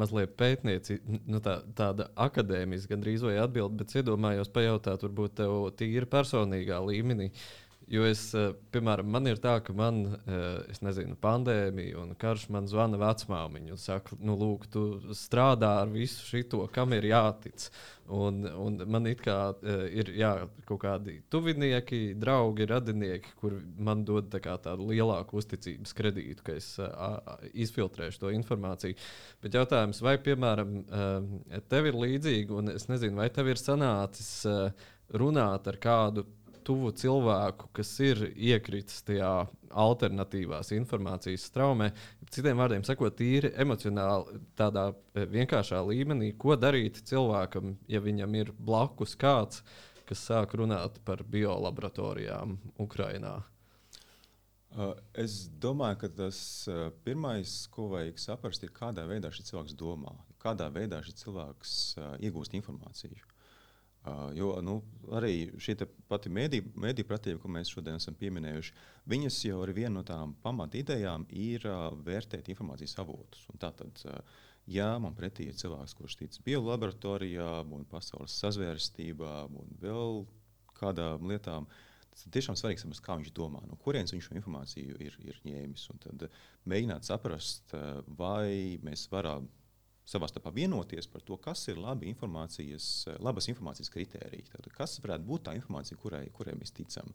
[SPEAKER 1] mazliet pētniecība, nu, tā, tāda akadēmiska, gandrīz vai atbilde, bet iedomājos pajautāt, varbūt tev tīri personīgā līmenī. Uh, Jo es, eh, piemēram, man ir tā, ka man, eh, es nezinu, pandēmija un karš man zvana vecmāmiņa un saka, nu, lūk, tu strādā ar visu šo, kam ir jātic. Un, un man it kā uh, ir jā, kaut kādi tuvinieki, draugi, radinieki, kur man dod tā tādu lielāku uzticības kredītu, ka es uh, izfiltrēšu to informāciju. Bet jautājums, vai, piemēram, tev ir līdzīgi, un es nezinu, vai tev ir sanācis runāt ar kādu tuvu cilvēku, kas ir iekritis tajā alternatīvās informācijas straumē. Citiem vārdiem sakot, tīri emocionāli, tādā vienkāršā līmenī, ko darīt cilvēkam, ja viņam ir blakus kāds, kas sāk runāt par biolaboratorijām Ukrajinā.
[SPEAKER 3] Uh, es domāju, ka tas uh, pirmais, ko vajag saprast, ir kādā veidā šis cilvēks domā, kādā veidā šis cilvēks uh, iegūst informāciju. Jo nu, arī šī pati mēdīņu pratība, ko mēs šodien esam pieminējuši, viņas jau ir viena no tām pamatidejām, ir vērtēt informācijas avotus. Tātad, ja man pretī ir cilvēks, kurš tic biolaboratorijām, un pasaules sazvērstībā, un vēl kādām lietām, tas ir tiešām svarīgi saprast, kā viņš domā, no kurienes viņš šo informāciju ir, ir ņēmis. Tad mēģināt saprast, vai mēs varam savā starpā vienoties par to, kas ir labi informācijas, labas informācijas kritēriji. Tad, kas varētu būt tā informācija, kurai, kurai mēs ticam?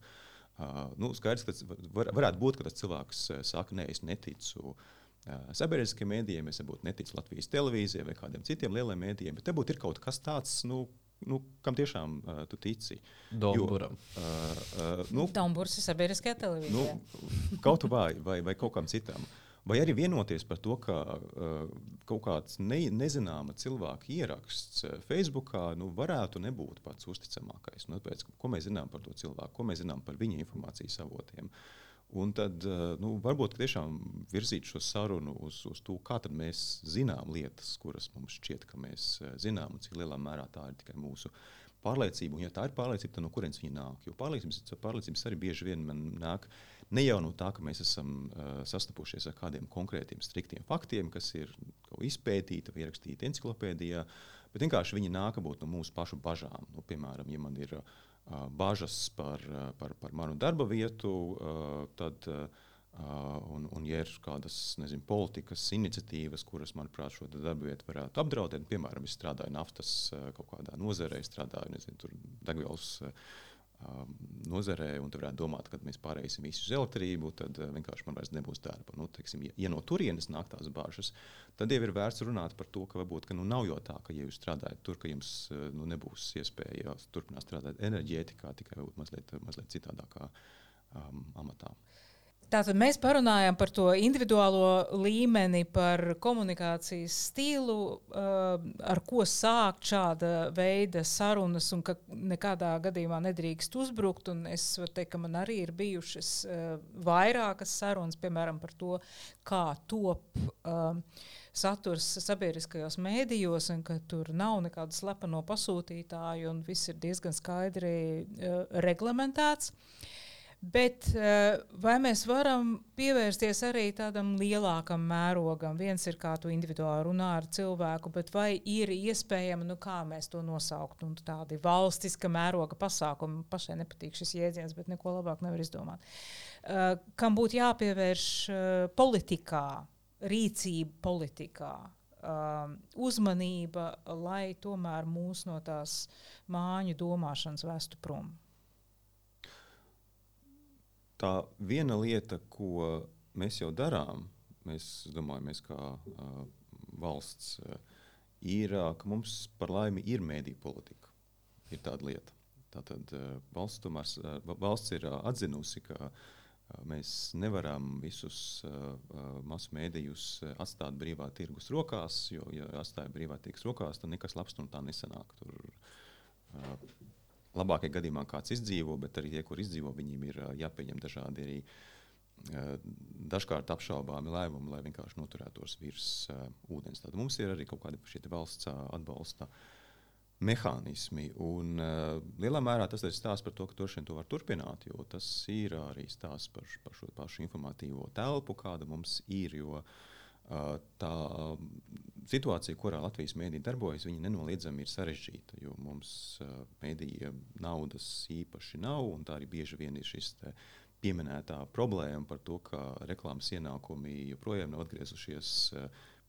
[SPEAKER 3] Uh, nu, skaidrs, ka var, varētu būt, ka tas cilvēks saka, nē, es neticu uh, sabiedriskajiem mēdījiem, es varbūt neticu Latvijas televīzijai vai kādiem citiem lieliem mēdījiem, bet te būtu kaut kas tāds. Nu, Nu, kam tiešām uh, tu tici?
[SPEAKER 1] Domburam.
[SPEAKER 2] Uh, uh, nu, Domburs ir sabiedriskajā televīzijā.
[SPEAKER 3] Nu, kaut vai, vai, vai kaut kam citam. Uh, Vai arī vienoties par to, ka uh, kaut kāds ne, nezināma cilvēka ieraksts uh, Facebook nu, varētu nebūt pats uzticamākais. Nu, pēc, ko mēs zinām par to cilvēku, ko mēs zinām par viņa informācijas avotiem. Un tad uh, nu, varbūt tiešām virzīt šo sarunu uz, uz to, kā mēs zinām lietas, kuras mums šķiet, ka mēs zinām, un cik lielā mērā tā ir tikai mūsu pārliecība. Un, ja tā ir pārliecība, tad no kurienes viņa nāk? Jo pārliecības, pārliecības arī bieži vien nāk no Ne jau no tā, ka mēs esam uh, sastapušies ar kādiem konkrētiem, striktiem faktiem, kas ir izpētīti vai ierakstīti encyklopēdijā, bet vienkārši viņi nāk no mūsu pašu bažām. Nu, piemēram, ja man ir uh, bažas par, uh, par, par manu darba vietu, uh, tad. Uh, un, un, ja ir kādas nezinu, politikas iniciatīvas, kuras, manuprāt, šo darbu vietu varētu apdraudēt, piemēram, es strādāju naftas kaut kādā nozarē, strādāju nezinu, degvielas nozarē, un tu varētu domāt, ka mēs pārēsim visu uz elektrību, tad uh, vienkārši man vairs nebūs darba. Nu, teiksim, ja, ja no turienes nāk tās bāžas, tad jau ir vērts runāt par to, ka varbūt ka, nu, nav jau tā, ka, ja jūs strādājat tur, ka jums uh, nu, nebūs iespēja turpināt strādāt enerģētikā, tikai mazliet, mazliet citādākā um, amatā.
[SPEAKER 2] Tātad mēs parunājam par to individuālo līmeni, par komunikācijas stilu, uh, ar ko sākt šāda veida sarunas, un ka nekādā gadījumā nedrīkst uzbrukt. Es varu teikt, ka man arī ir bijušas uh, vairākas sarunas, piemēram, par to, kā top. Uh, saturs sabiedriskajos mēdījos, un ka tur nav nekādu slepeno pasūtītāju, un viss ir diezgan skaidri reglamentēts. Uh, Bet eh, vai mēs varam pievērsties arī tādam lielākam mērogam? Viens ir, kā tu individuāli runā ar cilvēku, bet vai ir iespējama, nu, kā mēs to nosaukt, nu, tādi valstiska mēroga pasākumi? Pašai nepatīk šis jēdziens, bet neko labāk nevar izdomāt. Uh, kam būtu jāpievērš uh, politikā, rīcība politikā? Uzmanība, lai tomēr mūs no tās māņu domāšanas vestu prom
[SPEAKER 3] tā viena lieta, ko mēs jau darām, mēs domājam, mēs kā uh, valsts, uh, ir, uh, ka mums par laimi ir mēdīņu politika. Ir tāda lieta. Tātad uh, valsts, tomēr, uh, valsts ir uh, atzinusi, ka uh, mēs nevaram visus uh, masu mēdījus atstāt brīvā tirgus rokās, jo, ja atstājam brīvā tirgus rokās, tad nekas labs no tā nesanāk. Tur, uh, labākajā gadījumā kāds izdzīvo, bet arī tie, kur izdzīvo, viņiem ir jāpieņem dažādi arī dažkārt apšaubāmi lēmumi, lai vienkārši noturētos virs uh, ūdens. Tad mums ir arī kaut kādi šie valsts uh, atbalsta mehānismi. Un, uh, lielā mērā tas ir stāsts par to, ka to var turpināt, jo tas ir arī stāsts par, par šo pašu informatīvo telpu, kāda mums ir. Jo, uh, tā situācija, kurā Latvijas mēdī darbojas, nenoliedzami ir sarežģīta. Jo mums mēdīja naudas īpaši nav, un tā arī bieži vien ir šis pieminētā problēma par to, ka reklāmas ienākumi joprojām nav atgriezušies.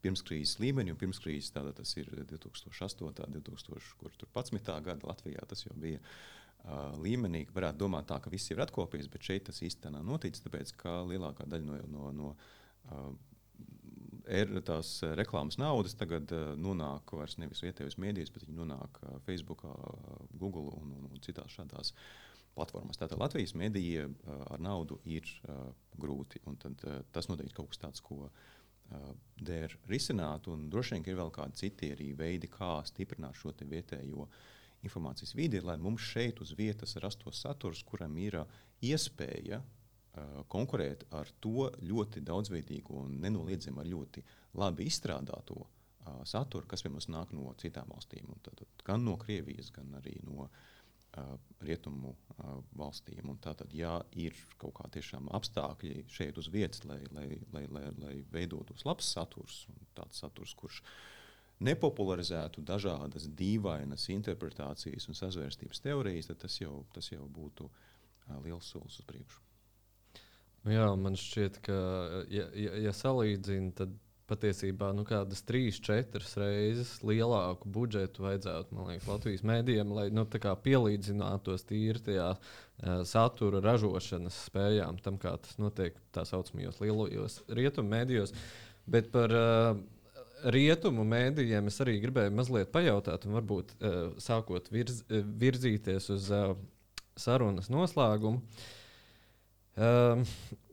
[SPEAKER 3] Pirmskrīzes līmenī, un pirmskrīzes tas ir 2008. un 2011. gada Latvijā. Tas jau bija uh, līmenī, varētu domāt, tā, ka viss ir atkopies, bet šeit tas īstenībā nav noticis, tāpēc ka lielākā daļa no, no, no uh, tās reklāmas naudas tagad uh, nonāk vairs nevis vietējos mēdījos, bet viņi nonāk uh, Facebook, Google un, un, un citās šādās platformās. Tātad Latvijas mēdījiem uh, ar naudu ir grūti. Tad, tas noteikti kaut kas tāds, ko der risināt. Droši vien ir vēl kādi citi arī veidi, kā stiprināt šo vietējo informācijas vidi, lai mums šeit uz vietas rastos saturs, kuram ir iespēja konkurēt ar to ļoti daudzveidīgu un nenoliedzami ļoti labi izstrādāto uh, saturu, kas pie mums nāk no citām valstīm. Tad, gan no Krievijas, gan arī no uh, rietumu uh, valstīm. Un tātad, ja ir kaut kādi apstākļi šeit uz vietas, lai, lai, lai, lai, lai veidotos labs saturs, tāds saturs, kurš nepopularizētu dažādas dīvainas interpretācijas un sazvērstības teorijas, tad tas jau, tas jau būtu liels solis uz priekšu.
[SPEAKER 1] Jā, man šķiet, ka, ja, ja, ja salīdzina, tad patiesībā nu, kādas trīs, četras reizes lielāku budžetu vajadzētu liekas, Latvijas mēdījiem, lai nu, pielīdzinātos tīri tajā uh, satura ražošanas spējām, tam kā tas notiek tā saucamajos lielajos rietumu mēdījos. Bet par uh, rietumu mēdījiem es arī gribēju mazliet pajautāt, un varbūt uh, sākot virz, virzīties uz uh, sarunas noslēgumu. Uh, Um,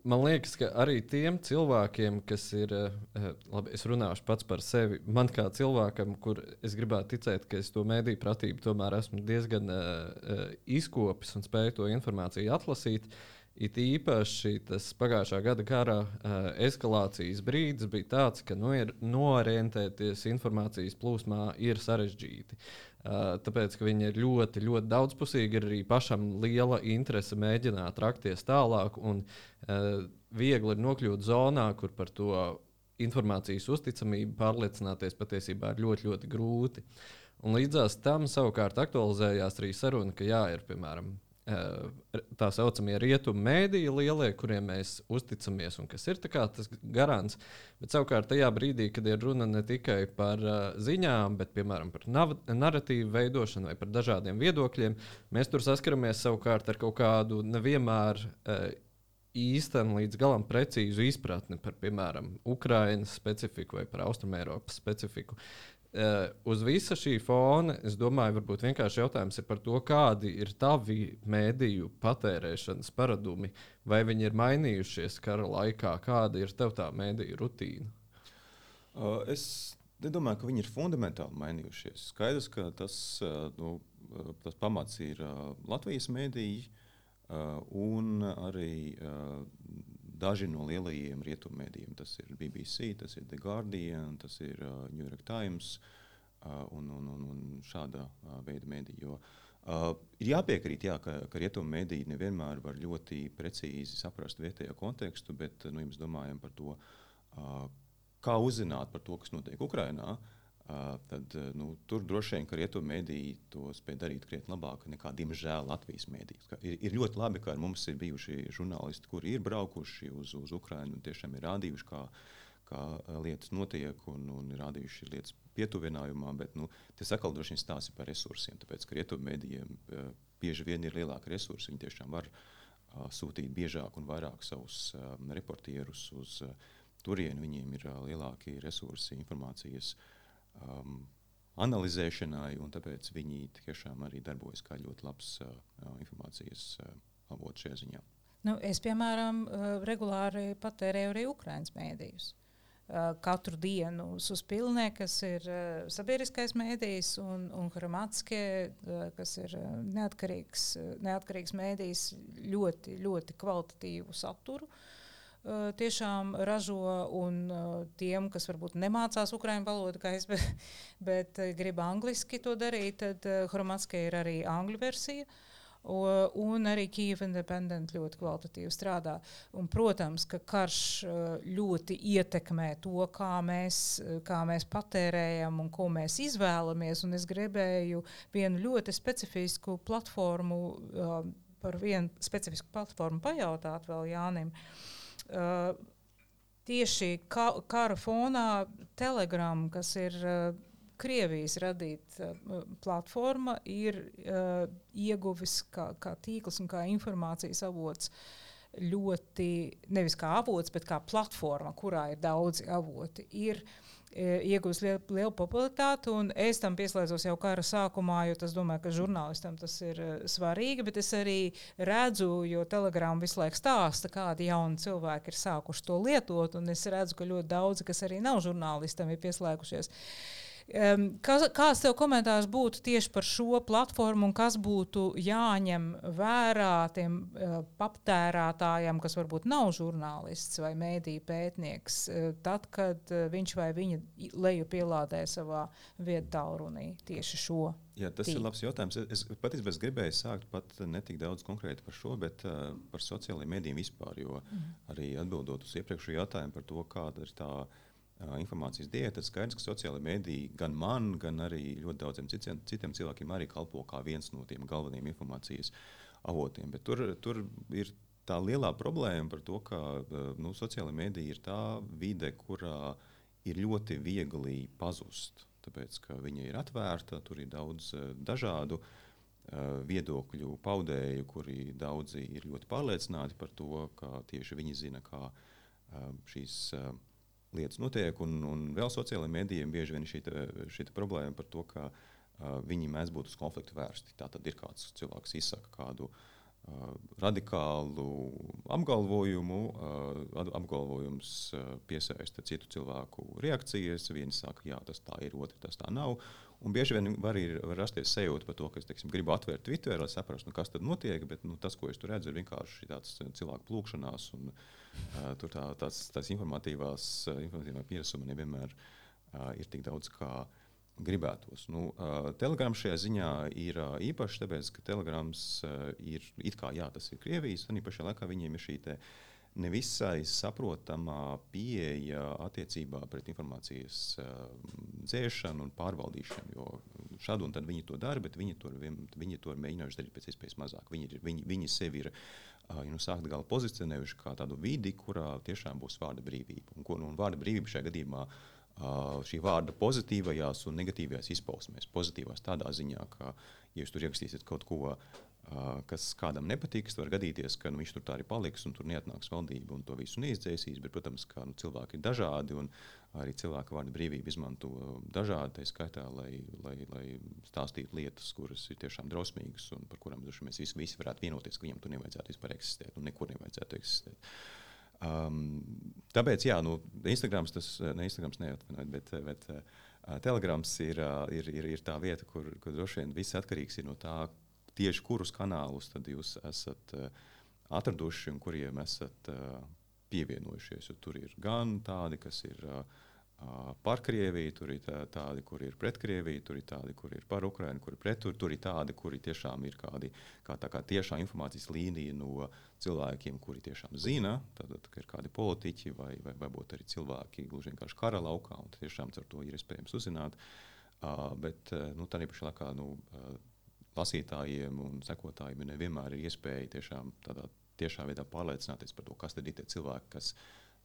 [SPEAKER 1] man liekas, ka arī tiem cilvēkiem, kas ir, uh, labi, es runāšu pats par sevi, man kā cilvēkam, kur es gribētu ticēt, ka es to mēdīju pratību tomēr esmu diezgan uh, izkopis un spēju to informāciju atlasīt. It īpaši tas pagājušā gada kara uh, eskalācijas brīdis bija tāds, ka no, ir, noorientēties informācijas plūsmā ir sarežģīti. Uh, Tāpēc, ka viņi ir ļoti, ļoti daudzpusīgi, ir arī pašam liela interese mēģināt rakties tālāk, un uh, viegli ir nokļūt zonā, kur par to informācijas uzticamību pārliecināties patiesībā ir ļoti, ļoti grūti. Un līdzās tam savukārt aktualizējās arī saruna, ka jā, ir piemēram tā saucamie rietumu mēdīji, lielie, kuriem mēs uzticamies un kas ir tas garants. Bet savukārt tajā brīdī, kad ir runa ne tikai par uh, ziņām, bet piemēram par narratīvu veidošanu vai par dažādiem viedokļiem, mēs tur saskaramies savukārt ar kaut kādu nevienmēr. Uh, īstenu līdz galam precīzu izpratni par, piemēram, Ukraiņas specifiku vai par Austrumēropas specifiku. Uh, uz visa šī fona, es domāju, varbūt vienkārši jautājums ir par to, kādi ir tavi mēdīju patērēšanas paradumi, vai viņi ir mainījušies kara laikā, kāda ir tev tā mēdīju rutīna?
[SPEAKER 3] Uh, es nedomāju, ka viņi ir fundamentāli mainījušies. Skaidrs, ka tas, uh, nu, tas pamats ir Latvijas mēdīji un arī daži no lielajiem rietummēdījiem. Tas ir BBC, tas ir The Guardian, tas ir uh, New York Times uh, un, un, un, un šāda uh, veida mēdīja. Uh, ir jāpiekrīt, jā, ka, ka rietumu mēdīji nevienmēr var ļoti precīzi saprast vietējo kontekstu, bet nu, ja mēs domājam par to, uh, kā uzzināt par to, kas notiek Ukrajinā, Uh, tad nu, tur droši vien, ka rietumu mēdīji to spēj darīt krietni labāk nekā, diemžēl, Latvijas mēdījis. Ir, ir ļoti labi, ka mums ir bijuši žurnālisti, kuri ir braukuši uz, uz Ukrajinu un tiešām ir rādījuši, kā, kā lietas notiek un, un ir rādījuši lietas pietuvinājumā, bet nu, tas atkal droši vien stāsta par resursiem. Tāpēc, ka rietumu mēdījiem bieži vien ir lielāki resursi, viņi tiešām var uh, sūtīt biežāk un vairāk savus uh, reportierus uz uh, turieni, viņiem ir lielāki resursi informācijas. Uh, um, analizēšanai, un tāpēc viņi tiešām arī darbojas kā ļoti labs uh, informācijas uh, avots šajā ziņā.
[SPEAKER 2] Nu, es, piemēram, uh, regulāri patērēju arī Ukraiņas mēdījus. Uh, katru dienu uz pilnē, kas ir uh, sabiedriskais mēdījis, un, un Hramatskē, uh, kas ir uh, neatkarīgs, uh, neatkarīgs mēdījis, ļoti, ļoti kvalitatīvu saturu. Uh, Uh, tiešām ražo, un tiem, kas varbūt nemācās ukraiņu valodu, kā es, bet, bet grib angliski to darīt, tad Hromatskē ir arī angļu versija. Un arī Kyiv Independent ļoti kvalitatīvi strādā. Un, protams, ka karš ļoti ietekmē to, kā mēs, kā mēs patērējam un ko mēs izvēlamies. Un es gribēju vienu ļoti specifisku platformu, par vienu specifisku platformu pajautāt vēl Jānim. Uh, Uh, tieši ka, kara fonā Telegram, kas ir uh, Krievijas radīta uh, platforma, ir uh, ieguvis kā, kā tīkls un kā informācijas avots ļoti, nevis kā avots, bet kā platforma, kurā ir daudzi avoti, ir e, iegūst lielu, lielu popularitāti. Es tam pieslēdzos jau kara sākumā, jo tas domāju, ka žurnālistam tas ir e, svarīgi. Bet es arī redzu, jo Telegram visu laiku stāsta, kādi jauni cilvēki ir sākuši to lietot. Es redzu, ka ļoti daudzi, kas arī nav žurnālistam, ir pieslēgušies. Um, kas, kāds tev komentārs būtu tieši par šo platformu un kas būtu jāņem vērā tiem uh, patērētājiem, kas varbūt nav žurnālists vai mēdīņu pētnieks, uh, tad, kad uh, viņš vai viņa leju pielādē savā vietā runī tieši šo?
[SPEAKER 3] Jā, tas tīk. ir labs jautājums. Es, es patiesībā gribēju sākt pat ne tik daudz konkrēti par šo, bet uh, par sociālajiem mēdījiem vispār. Jo mm. arī atbildot uz iepriekšējo jautājumu par to, kāda ir tā uh, informācijas diēta. Skaidrs, ka sociālai mediji gan man, gan arī ļoti daudziem citiem, citiem cilvēkiem arī kalpo kā viens no tiem galvenajiem informācijas avotiem. Bet tur, tur ir tā lielā problēma par to, ka nu, sociālai mediji ir tā vide, kurā ir ļoti viegli pazust. Tāpēc, ka viņa ir atvērta, tur ir daudz dažādu viedokļu paudēju, kuri daudzi ir ļoti pārliecināti par to, ka tieši viņi zina, kā šīs uh, lietas notiek. Un, un vēl sociālajiem mēdījiem bieži vien ir šī problēma par to, ka uh, viņi mēdz būt uz konfliktu vērsti. Tā tad ir kāds cilvēks izsaka kādu uh, radikālu apgalvojumu, uh, apgalvojums uh, piesaista citu cilvēku reakcijas. Viens saka, jā, tas tā ir, otrs tas tā nav. Un bieži vien var, ir, var rasties sajūta par to, ka es teiksim, gribu atvērt Twitter, lai saprastu, nu, kas tur notiek. Bet nu, tas, ko es tur redzu, ir vienkārši tāds cilvēku plūkšanās. Un, uh, tur tā, tās, tās informatīvās, informatīvā pienesuma nevienmēr ir tik daudz, kā gribētos. Nu, Telegrams šajā ziņā ir īpašs, tāpēc, ka Telegrams ir it kā jā, tas ir Krievijas, un īpašā laikā viņiem ir šī. Nevisai saprotamā pieeja attiecībā pret informācijas dzēšanu un pārvaldīšanu. Jo šādi un tad viņi to dara, bet viņi to, viņi to mēģinājuši darīt pēc iespējas mazāk. Viņi, viņi, viņi sevi ir nu, sākt gala pozicionējuši kā tādu vidi, kurā tiešām būs vārda brīvība. Un, ko, nu, un vārda brīvība šajā gadījumā šī vārda pozitīvajās un negatīvajās izpausmēs. Pozitīvās tādā ziņā, ka, ja jūs tur ierakstīsiet kaut ko kas kādam nepatiks, var gadīties, ka nu, viņš tur tā arī paliks un tur neatnāks valdība un to visu neizdzēsīs. Bet, protams, ka nu, cilvēki ir dažādi un arī cilvēku vārdu brīvību izmanto dažādi, tā skaitā, lai, lai, lai stāstītu lietas, kuras ir tiešām drausmīgas un par kurām mēs visi, visi varētu vienoties, ka viņiem tur nevajadzētu vispār eksistēt un nekur nevajadzētu eksistēt. Um, tāpēc, jā, nu, Instagrams tas ne Instagrams neatvainojiet, bet, bet uh, Telegrams ir, uh, ir, ir, ir tā vieta, kur, kur droši vien viss atkarīgs no tā, tieši kurus kanālus jūs esat uh, atraduši un kuriem esat uh, pievienojušies. Jo tur ir gan tādi, kas ir uh, par Krieviju, tur ir tādi, kuri ir pret Krieviju, tur ir tādi, kuri ir par Ukrajinu, kuri ir pret tur, tur ir tādi, kuri tiešām ir kādi, kā tā kā tiešā informācijas līnija no cilvēkiem, kuri tiešām zina, tad, ka ir kādi politiķi vai, vai varbūt arī cilvēki gluži vienkārši kara laukā, un tiešām ar to ir iespējams uzzināt. Uh, bet nu, tā pašā laikā nu, lasītājiem un sekotājiem nevienmēr ir iespēja tiešām tādā tiešā veidā pārliecināties par to, kas ir tie cilvēki, kas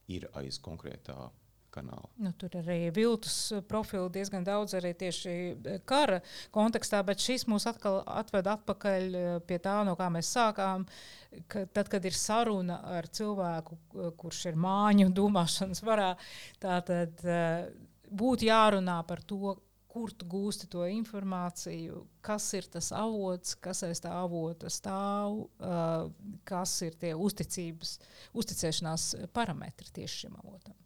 [SPEAKER 3] ir aiz konkrētā kanāla.
[SPEAKER 2] Nu, tur arī viltus profilu diezgan daudz arī tieši kara kontekstā, bet šis mūs atkal atved atpakaļ eh, pie tā, no kā mēs sākām. Ka tad, kad ir saruna ar cilvēku, kurš ir māņu domāšanas varā, tad eh, būtu jārunā par to, kur tu gūsti to informāciju, kas ir tas avots, kas aiz tā avota stāv, uh, kas ir tie uzticības, uzticēšanās parametri tieši šim avotam.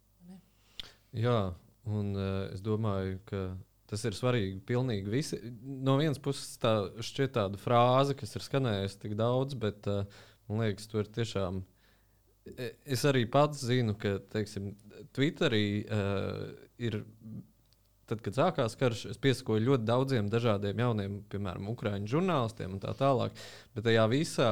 [SPEAKER 1] Jā, un uh, es domāju, ka tas ir svarīgi. Pilnīgi visi. No vienas puses, tā šķiet tāda frāze, kas ir skanējusi tik daudz, bet uh, man liekas, tur tiešām. E, es arī pats zinu, ka teiksim, Twitterī uh, ir tad, kad sākās karš, es piesakoju ļoti daudziem dažādiem jauniem, piemēram, ukrāņu žurnālistiem un tā tālāk. Bet tajā visā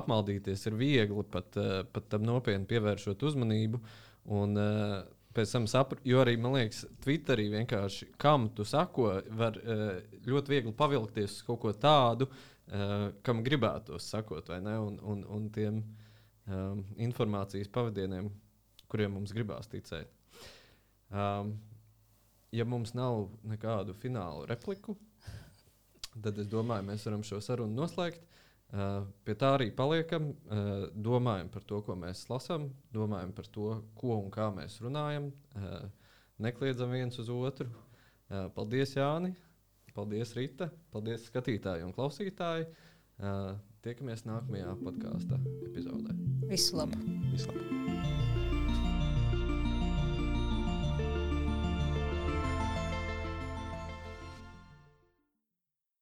[SPEAKER 1] apmaldīties ir viegli, pat, eh, pat tam nopietni pievēršot uzmanību. Un, eh, Pēc tam sapratu, jo arī man liekas, Twitterī vienkārši kam tu sako, var eh, ļoti viegli pavilkties uz kaut ko tādu, kam gribētos sakot, vai ne? Un, un, un tiem um, informācijas pavadieniem, kuriem mums gribās ticēt. Um, ja mums nav nekādu finālu repliku, tad es domāju, mēs varam šo sarunu noslēgt. Uh, pie tā arī paliekam, uh, domājam par to, ko mēs lasām, domājam par to, ko un kā mēs runājam, uh, nekliedzam viens uz otru. Paldies, Jāni! Paldies, Rīta! Paldies, skatītāji un klausītāji! Tiekamies nākamajā podkāstu epizodē.
[SPEAKER 2] Visu labu!
[SPEAKER 3] Visu labu.